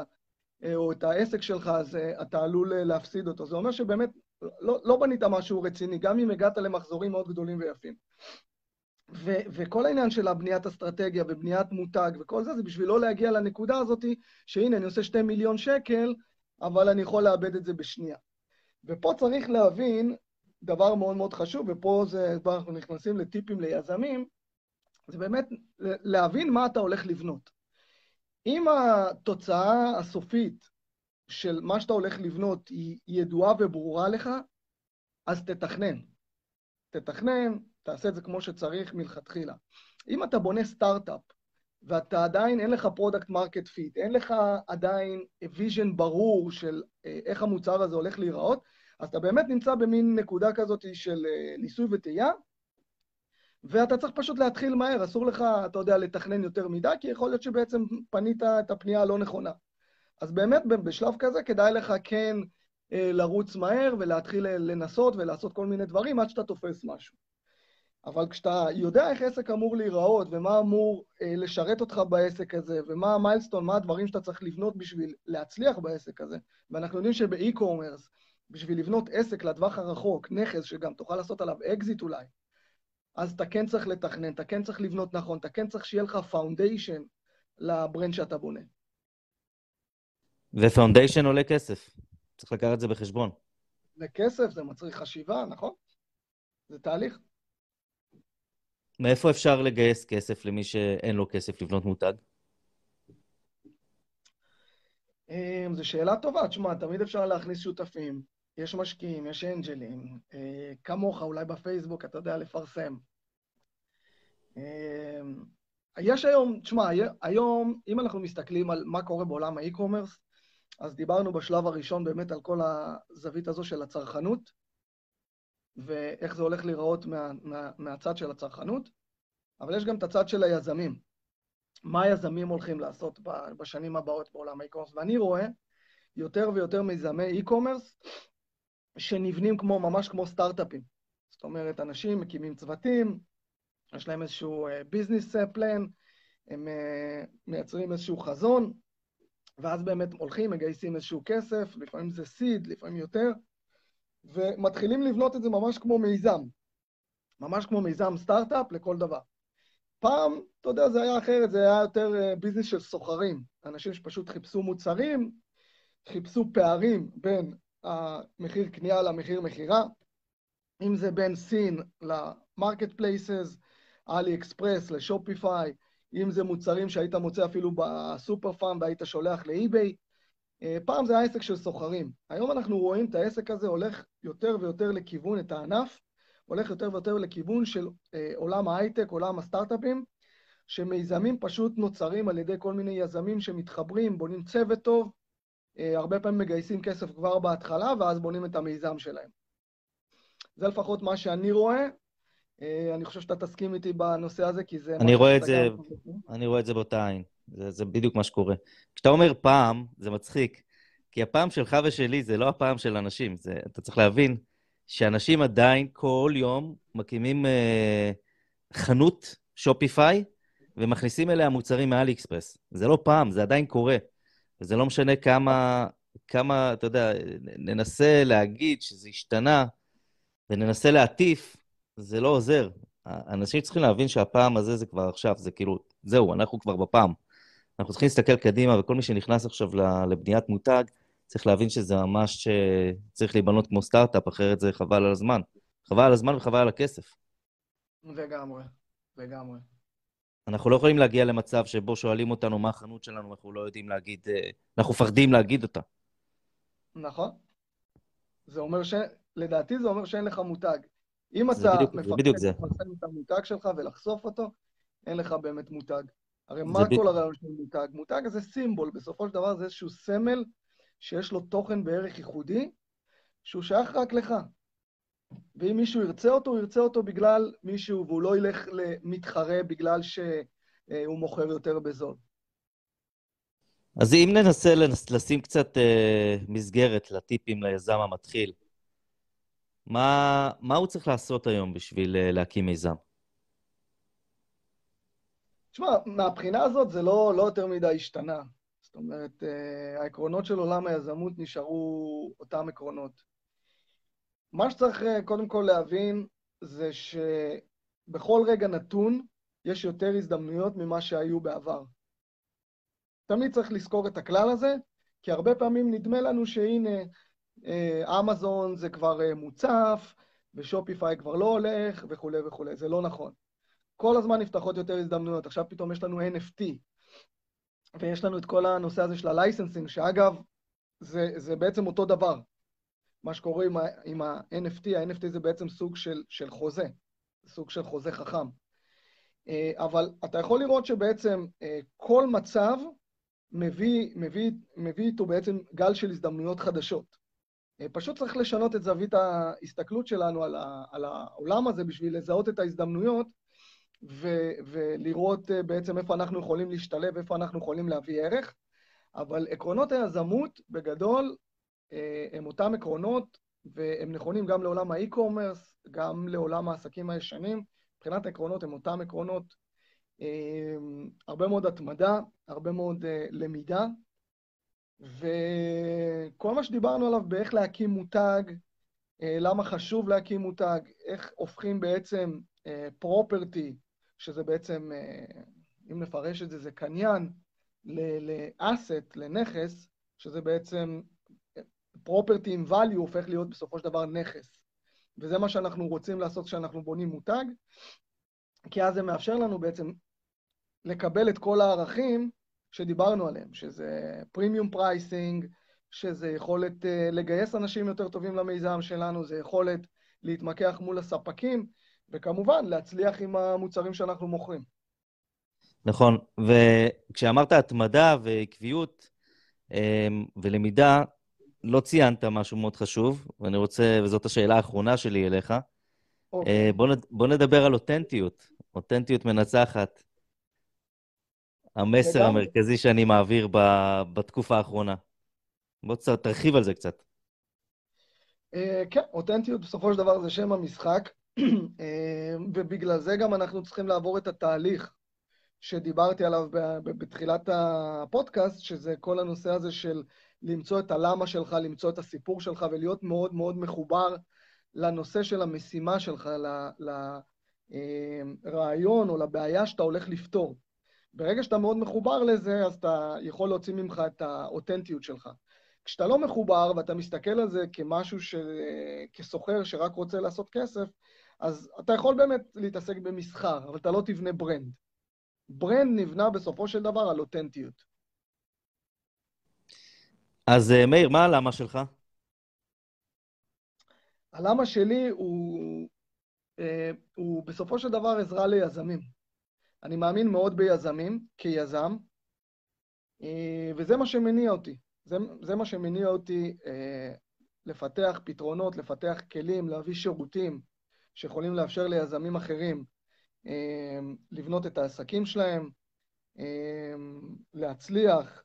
Speaker 3: או את העסק שלך, אז אה, אתה עלול אה, להפסיד אותו. זה אומר שבאמת לא, לא בנית משהו רציני, גם אם הגעת למחזורים מאוד גדולים ויפים. ו- וכל העניין של הבניית אסטרטגיה ובניית מותג וכל זה, זה בשביל לא להגיע לנקודה הזאת, שהנה, אני עושה שתי מיליון שקל, אבל אני יכול לאבד את זה בשנייה. ופה צריך להבין דבר מאוד מאוד חשוב, ופה זה, אנחנו נכנסים לטיפים ליזמים, זה באמת להבין מה אתה הולך לבנות. אם התוצאה הסופית של מה שאתה הולך לבנות היא ידועה וברורה לך, אז תתכנן. תתכנן, תעשה את זה כמו שצריך מלכתחילה. אם אתה בונה סטארט-אפ, ואתה עדיין, אין לך product market fit, אין לך עדיין vision ברור של אה, איך המוצר הזה הולך להיראות, אז אתה באמת נמצא במין נקודה כזאת של אה, ניסוי וטעייה, ואתה צריך פשוט להתחיל מהר, אסור לך, אתה יודע, לתכנן יותר מדי, כי יכול להיות שבעצם פנית את הפנייה הלא נכונה. אז באמת בשלב כזה כדאי לך כן אה, לרוץ מהר ולהתחיל לנסות ולעשות כל מיני דברים עד שאתה תופס משהו. אבל כשאתה יודע איך עסק אמור להיראות ומה אמור אה, לשרת אותך בעסק הזה ומה ה milestone, מה הדברים שאתה צריך לבנות בשביל להצליח בעסק הזה, ואנחנו יודעים שב e-commerce, בשביל לבנות עסק לטווח הרחוק, נכס שגם תוכל לעשות עליו אקזיט אולי, אז אתה כן צריך לתכנן, אתה כן צריך לבנות נכון, אתה כן צריך שיהיה לך foundation ל brand שאתה בונה.
Speaker 2: ו foundation עולה כסף. צריך לקחת את זה בחשבון.
Speaker 3: זה כסף, זה מצריך חשיבה, נכון? זה תהליך.
Speaker 2: מאיפה אפשר לגייס כסף למי שאין לו כסף לבנות מותג?
Speaker 3: אמ, זו שאלה טובה. תשמע, תמיד אפשר להכניס שותפים. יש משקיעים, יש אנג'לים. אה, כמוך, אולי בפייסבוק, אתה יודע לפרסם. אמ, יש היום, תשמע, היום, אם אנחנו מסתכלים על מה קורה בעולם האי-קומרס, אז דיברנו בשלב הראשון באמת על כל הזווית הזו של הצרכנות, ואיך זה הולך להיראות מה, מה, מהצד של הצרכנות, אבל יש גם את הצד של היזמים. מה היזמים הולכים לעשות בשנים הבאות בעולם האי-קומרס? ואני רואה יותר ויותר מיזמי e-commerce שנבנים כמו, ממש כמו סטארט-אפים. זאת אומרת, אנשים מקימים צוותים, יש להם איזשהו ביזנס uh, פלן, הם uh, מייצרים איזשהו חזון, ואז באמת הולכים, מגייסים איזשהו כסף, לפעמים זה סיד, לפעמים יותר, ומתחילים לבנות את זה ממש כמו מיזם. ממש כמו מיזם סטארט-אפ לכל דבר. פעם, אתה יודע, זה היה אחרת, זה היה יותר אה, ביזנס של סוחרים. אנשים שפשוט חיפשו מוצרים, חיפשו פערים בין המחיר קנייה למחיר מכירה, אם זה בין סין ל marketplaces, AliExpress ל Shopify, אם זה מוצרים שהיית מוצא אפילו בסופר פארם והיית שולח ל eBay. אה, פעם זה היה עסק של סוחרים. היום אנחנו רואים את העסק הזה הולך יותר ויותר לכיוון, את הענף, הולך יותר ויותר לכיוון של אה, עולם ההייטק, עולם הסטארט-אפים, שמיזמים פשוט נוצרים על ידי כל מיני יזמים שמתחברים, בונים צוות טוב, הרבה פעמים מגייסים כסף כבר בהתחלה, ואז בונים את המיזם שלהם. זה לפחות מה שאני רואה, אה, אני חושב שאתה תסכים איתי בנושא הזה, כי זה...
Speaker 2: אני רואה את זה, אני רואה את זה באותה עין. זה, זה בדיוק מה שקורה. כשאתה אומר פעם, זה מצחיק, כי הפעם שלך ושלי זה לא הפעם של אנשים. זה, אתה צריך להבין שאנשים עדיין כל יום מקימים אה, חנות שופיפיי ומכניסים אליה מוצרים מאלי אקספרס. זה לא פעם, זה עדיין קורה. וזה לא משנה כמה, כמה, אתה יודע, ננסה להגיד שזה השתנה וננסה להטיף, זה לא עוזר. אנשים צריכים להבין שהפעם הזה זה כבר עכשיו, זה כאילו, זהו, אנחנו כבר בפעם. אנחנו צריכים להסתכל קדימה, וכל מי שנכנס עכשיו לבניית מותג, צריך להבין שזה ממש אה, צריך להיבנות כמו סטארט-אפ, אחרת זה חבל על הזמן. חבל על הזמן וחבל על הכסף.
Speaker 3: לגמרי, לגמרי.
Speaker 2: אנחנו לא יכולים להגיע למצב שבו שואלים אותנו מה החנות שלנו, אנחנו לא יודעים להגיד, אה, אנחנו מפחדים להגיד אותה.
Speaker 3: נכון. זה אומר ש... לדעתי זה אומר שאין לך מותג. אם אתה מפחד. לפרסם את המותג שלך ולחשוף אותו, אין לך באמת מותג. הרי מה כל הרעיון של מותג? מותג זה סימבול, בסופו של דבר זה איזשהו סמל שיש לו תוכן וערך ייחודי, שהוא שייך רק לך. ואם מישהו ירצה אותו, הוא ירצה אותו בגלל מישהו, והוא לא ילך למתחרה בגלל שהוא מוכר יותר בזול.
Speaker 2: אז אם ננסה לנס, לשים קצת אה, מסגרת לטיפים ליזם המתחיל, מה, מה הוא צריך לעשות היום בשביל אה, להקים מיזם?
Speaker 3: תשמע, מהבחינה הזאת זה לא, לא יותר מדי השתנה. זאת אומרת, אה, העקרונות של עולם היזמות נשארו אותם עקרונות. מה שצריך אה, קודם כל להבין זה שבכל רגע נתון יש יותר הזדמנויות ממה שהיו בעבר. תמיד צריך לזכור את הכלל הזה, כי הרבה פעמים נדמה לנו שהנה, אה, אמזון זה כבר אה, מוצף, ו Shopify כבר לא הולך, וכולי וכולי. זה לא נכון. כל הזמן נפתחות יותר הזדמנויות. עכשיו פתאום יש לנו NFT, ויש לנו את כל הנושא הזה של ה licensing, שאגב, זה, זה בעצם אותו דבר. מה שקורה עם, עם ה-NFT, ה-NFT זה בעצם סוג של, של חוזה, סוג של חוזה חכם. אה, אבל אתה יכול לראות שבעצם אה, כל מצב מביא, מביא, מביא איתו בעצם גל של הזדמנויות חדשות. אה, פשוט צריך לשנות את זווית ההסתכלות שלנו על, ה, על העולם הזה בשביל לזהות את ההזדמנויות ו- ולראות בעצם איפה אנחנו יכולים להשתלב, איפה אנחנו יכולים להביא ערך. אבל עקרונות היזמות, בגדול, הם אותם עקרונות, והם נכונים גם לעולם האי-קומרס, גם לעולם העסקים הישנים. מבחינת העקרונות הם אותם עקרונות. אה, הרבה מאוד התמדה, הרבה מאוד אה, למידה, וכל מה שדיברנו עליו באיך להקים מותג, אה, למה חשוב להקים מותג, איך הופכים בעצם פרופרטי, שזה בעצם, אה, אם נפרש את זה, זה קניין, ל asset, לנכס, שזה בעצם property עם value הופך להיות בסופו של דבר נכס. וזה מה שאנחנו רוצים לעשות כשאנחנו בונים מותג, כי אז זה מאפשר לנו בעצם לקבל את כל הערכים שדיברנו עליהם, שזה premium pricing, שזה יכולת אה, לגייס אנשים יותר טובים למיזם שלנו, זה יכולת להתמקח מול הספקים, וכמובן להצליח עם המוצרים שאנחנו מוכרים.
Speaker 2: נכון, וכשאמרת התמדה ועקביות אמ, ולמידה, לא ציינת משהו מאוד חשוב, ואני רוצה, וזאת השאלה האחרונה שלי אליך.
Speaker 3: אוקיי.
Speaker 2: אה, בוא, נד- בוא נדבר על אותנטיות, אותנטיות מנצחת. המסר
Speaker 3: לגמרי.
Speaker 2: המרכזי שאני מעביר ב- בתקופה האחרונה. בוא תרחיב על זה קצת.
Speaker 3: אה, כן, אותנטיות בסופו של דבר זה שם המשחק, אה, ובגלל זה גם אנחנו צריכים לעבור את התהליך שדיברתי עליו בתחילת הפודקאסט, שזה כל הנושא הזה של למצוא את הלמה שלך, למצוא את הסיפור שלך ולהיות מאוד מאוד מחובר לנושא של המשימה שלך, לרעיון או לבעיה שאתה הולך לפתור. ברגע שאתה מאוד מחובר לזה, אז אתה יכול להוציא ממך את האותנטיות שלך. כשאתה לא מחובר ואתה מסתכל על זה כמשהו ש... כסוחר שרק רוצה לעשות כסף, אז אתה יכול באמת להתעסק במסחר, אבל אתה לא תבנה brand. brand נבנה בסופו של דבר על אותנטיות.
Speaker 2: אז אה, מאיר, מה הלמה שלך?
Speaker 3: הלמה שלי הוא, אה, הוא בסופו של דבר עזרה ליזמים. אני מאמין מאוד ביזמים, כיזם, אה, וזה מה שמניע אותי. זה, זה מה שמניע אותי לפתח פתרונות, לפתח כלים, להביא שירותים שיכולים לאפשר ליזמים אחרים לבנות את העסקים שלהם, אה, להצליח,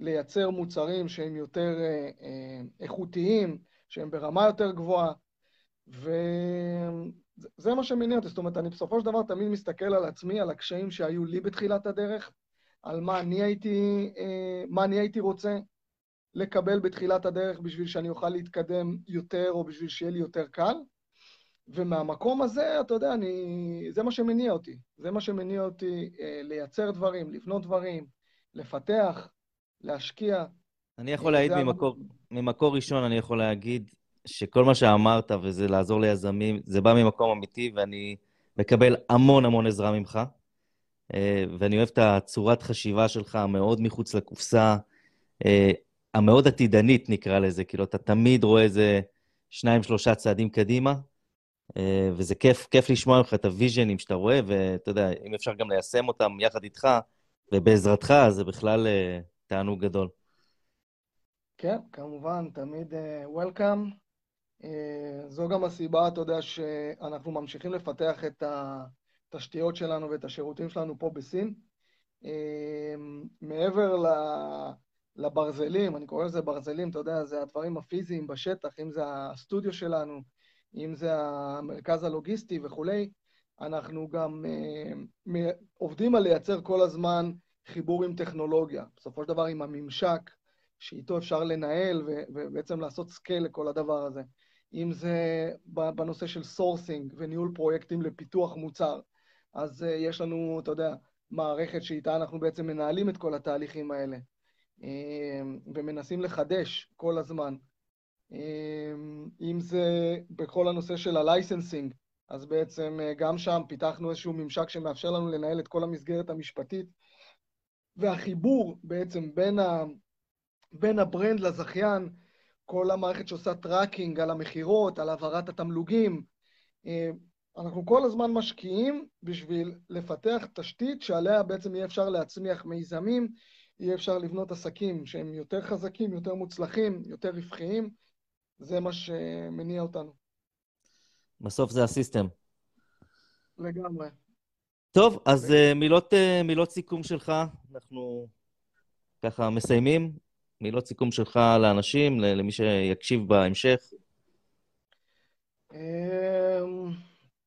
Speaker 3: לייצר מוצרים שהם יותר אה, אה, איכותיים, שהם ברמה יותר גבוהה, וזה מה שמניע אותי. זאת אומרת, אני בסופו של דבר תמיד מסתכל על עצמי, על הקשיים שהיו לי בתחילת הדרך, על מה אני הייתי, אה, מה אני הייתי רוצה לקבל בתחילת הדרך בשביל שאני אוכל להתקדם יותר, או בשביל שיהיה לי יותר קל. ומהמקום הזה, אתה יודע, אני... זה מה שמניע אותי. זה מה שמניע אותי אה, לייצר דברים, לבנות דברים, לפתח, להשקיע.
Speaker 2: אני יכול להעיד ממקור. ממקור ראשון, אני יכול להגיד שכל מה שאמרת, וזה לעזור ליזמים, זה בא ממקום אמיתי, ואני מקבל המון המון עזרה ממך. ואני אוהב את הצורת חשיבה שלך, המאוד מחוץ לקופסה, המאוד עתידנית נקרא לזה, כאילו אתה תמיד רואה איזה שניים, שלושה צעדים קדימה, וזה כיף, כיף לשמוע ממך את הוויז'נים שאתה רואה, ואתה יודע, אם אפשר גם ליישם אותם יחד איתך ובעזרתך, אז זה בכלל תענוג גדול.
Speaker 3: כן, כמובן, תמיד uh, Welcome. Uh, זו גם הסיבה, אתה יודע, שאנחנו ממשיכים לפתח את התשתיות שלנו ואת השירותים שלנו פה בסין. Uh, מעבר ל... לברזלים, אני קורא לזה ברזלים, אתה יודע, זה הדברים הפיזיים בשטח, אם זה הסטודיו שלנו, אם זה המרכז הלוגיסטי וכולי, אנחנו גם אה, עובדים על לייצר כל הזמן חיבור עם טכנולוגיה. בסופו של דבר עם הממשק שאיתו אפשר לנהל ובעצם לעשות scale לכל הדבר הזה. אם זה בנושא של sourcing וניהול פרויקטים לפיתוח מוצר, אז אה, יש לנו, אתה יודע, מערכת שאיתה אנחנו בעצם מנהלים את כל התהליכים האלה, אמ, ומנסים לחדש כל הזמן. אמ, אם זה בכל הנושא של ה licensing, אז בעצם אה, גם שם פיתחנו איזשהו ממשק שמאפשר לנו לנהל את כל המסגרת המשפטית, והחיבור בעצם בין ה... בין ה brand לזכיין, כל המערכת שעושה tracking על המכירות, על העברת התמלוגים. אה, אנחנו כל הזמן משקיעים בשביל לפתח תשתית שעליה בעצם יהיה אפשר להצמיח מיזמים, יהיה אפשר לבנות עסקים שהם יותר חזקים, יותר מוצלחים, יותר רווחיים. זה מה שמניע אותנו.
Speaker 2: בסוף זה הסיסטם.
Speaker 3: לגמרי.
Speaker 2: טוב, אז uh, מילות, uh, מילות סיכום שלך, אנחנו ככה מסיימים. מילות סיכום שלך לאנשים, למי שיקשיב בהמשך.
Speaker 3: אמ,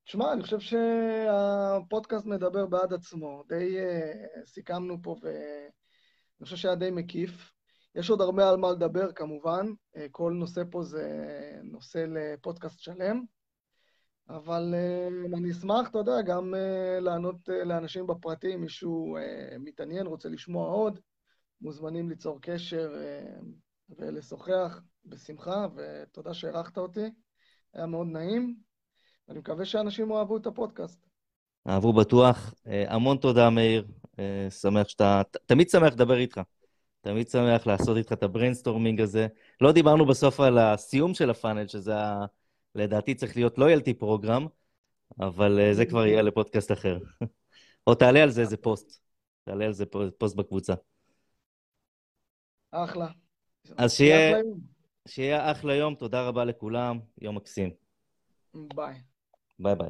Speaker 3: תשמע, אני חושב שהפודקאסט מדבר בעד עצמו. די uh, סיכמנו פה, ואני חושב שהיה די מקיף. יש עוד הרבה על מה לדבר, כמובן. Uh, כל נושא פה זה נושא לפודקאסט שלם. אבל uh, אני אשמח, אתה יודע, גם uh, לענות לאנשים בפרטים, מישהו uh, מתעניין, רוצה לשמוע עוד. מוזמנים ליצור קשר אה, ולשוחח בשמחה, ותודה שהערכת אותי. היה מאוד נעים, ואני מקווה שאנשים אוהבו את הפודקאסט.
Speaker 2: אהבו בטוח. אה, המון תודה, מאיר. אה, שמח שאתה... תמיד שמח לדבר איתך. תמיד שמח לעשות איתך את ה brainstorming הזה. לא דיברנו בסוף על הסיום של ה funnel, שזה ה... לדעתי צריך להיות loyalty program, אבל זה כבר יהיה לפודקאסט אחר. או תעלה על זה איזה פוסט. תעלה על זה פוסט בקבוצה.
Speaker 3: אחלה.
Speaker 2: אז שיהיה, שיהיה אחלה יום, תודה רבה לכולם, יום מקסים.
Speaker 3: ביי.
Speaker 2: ביי ביי.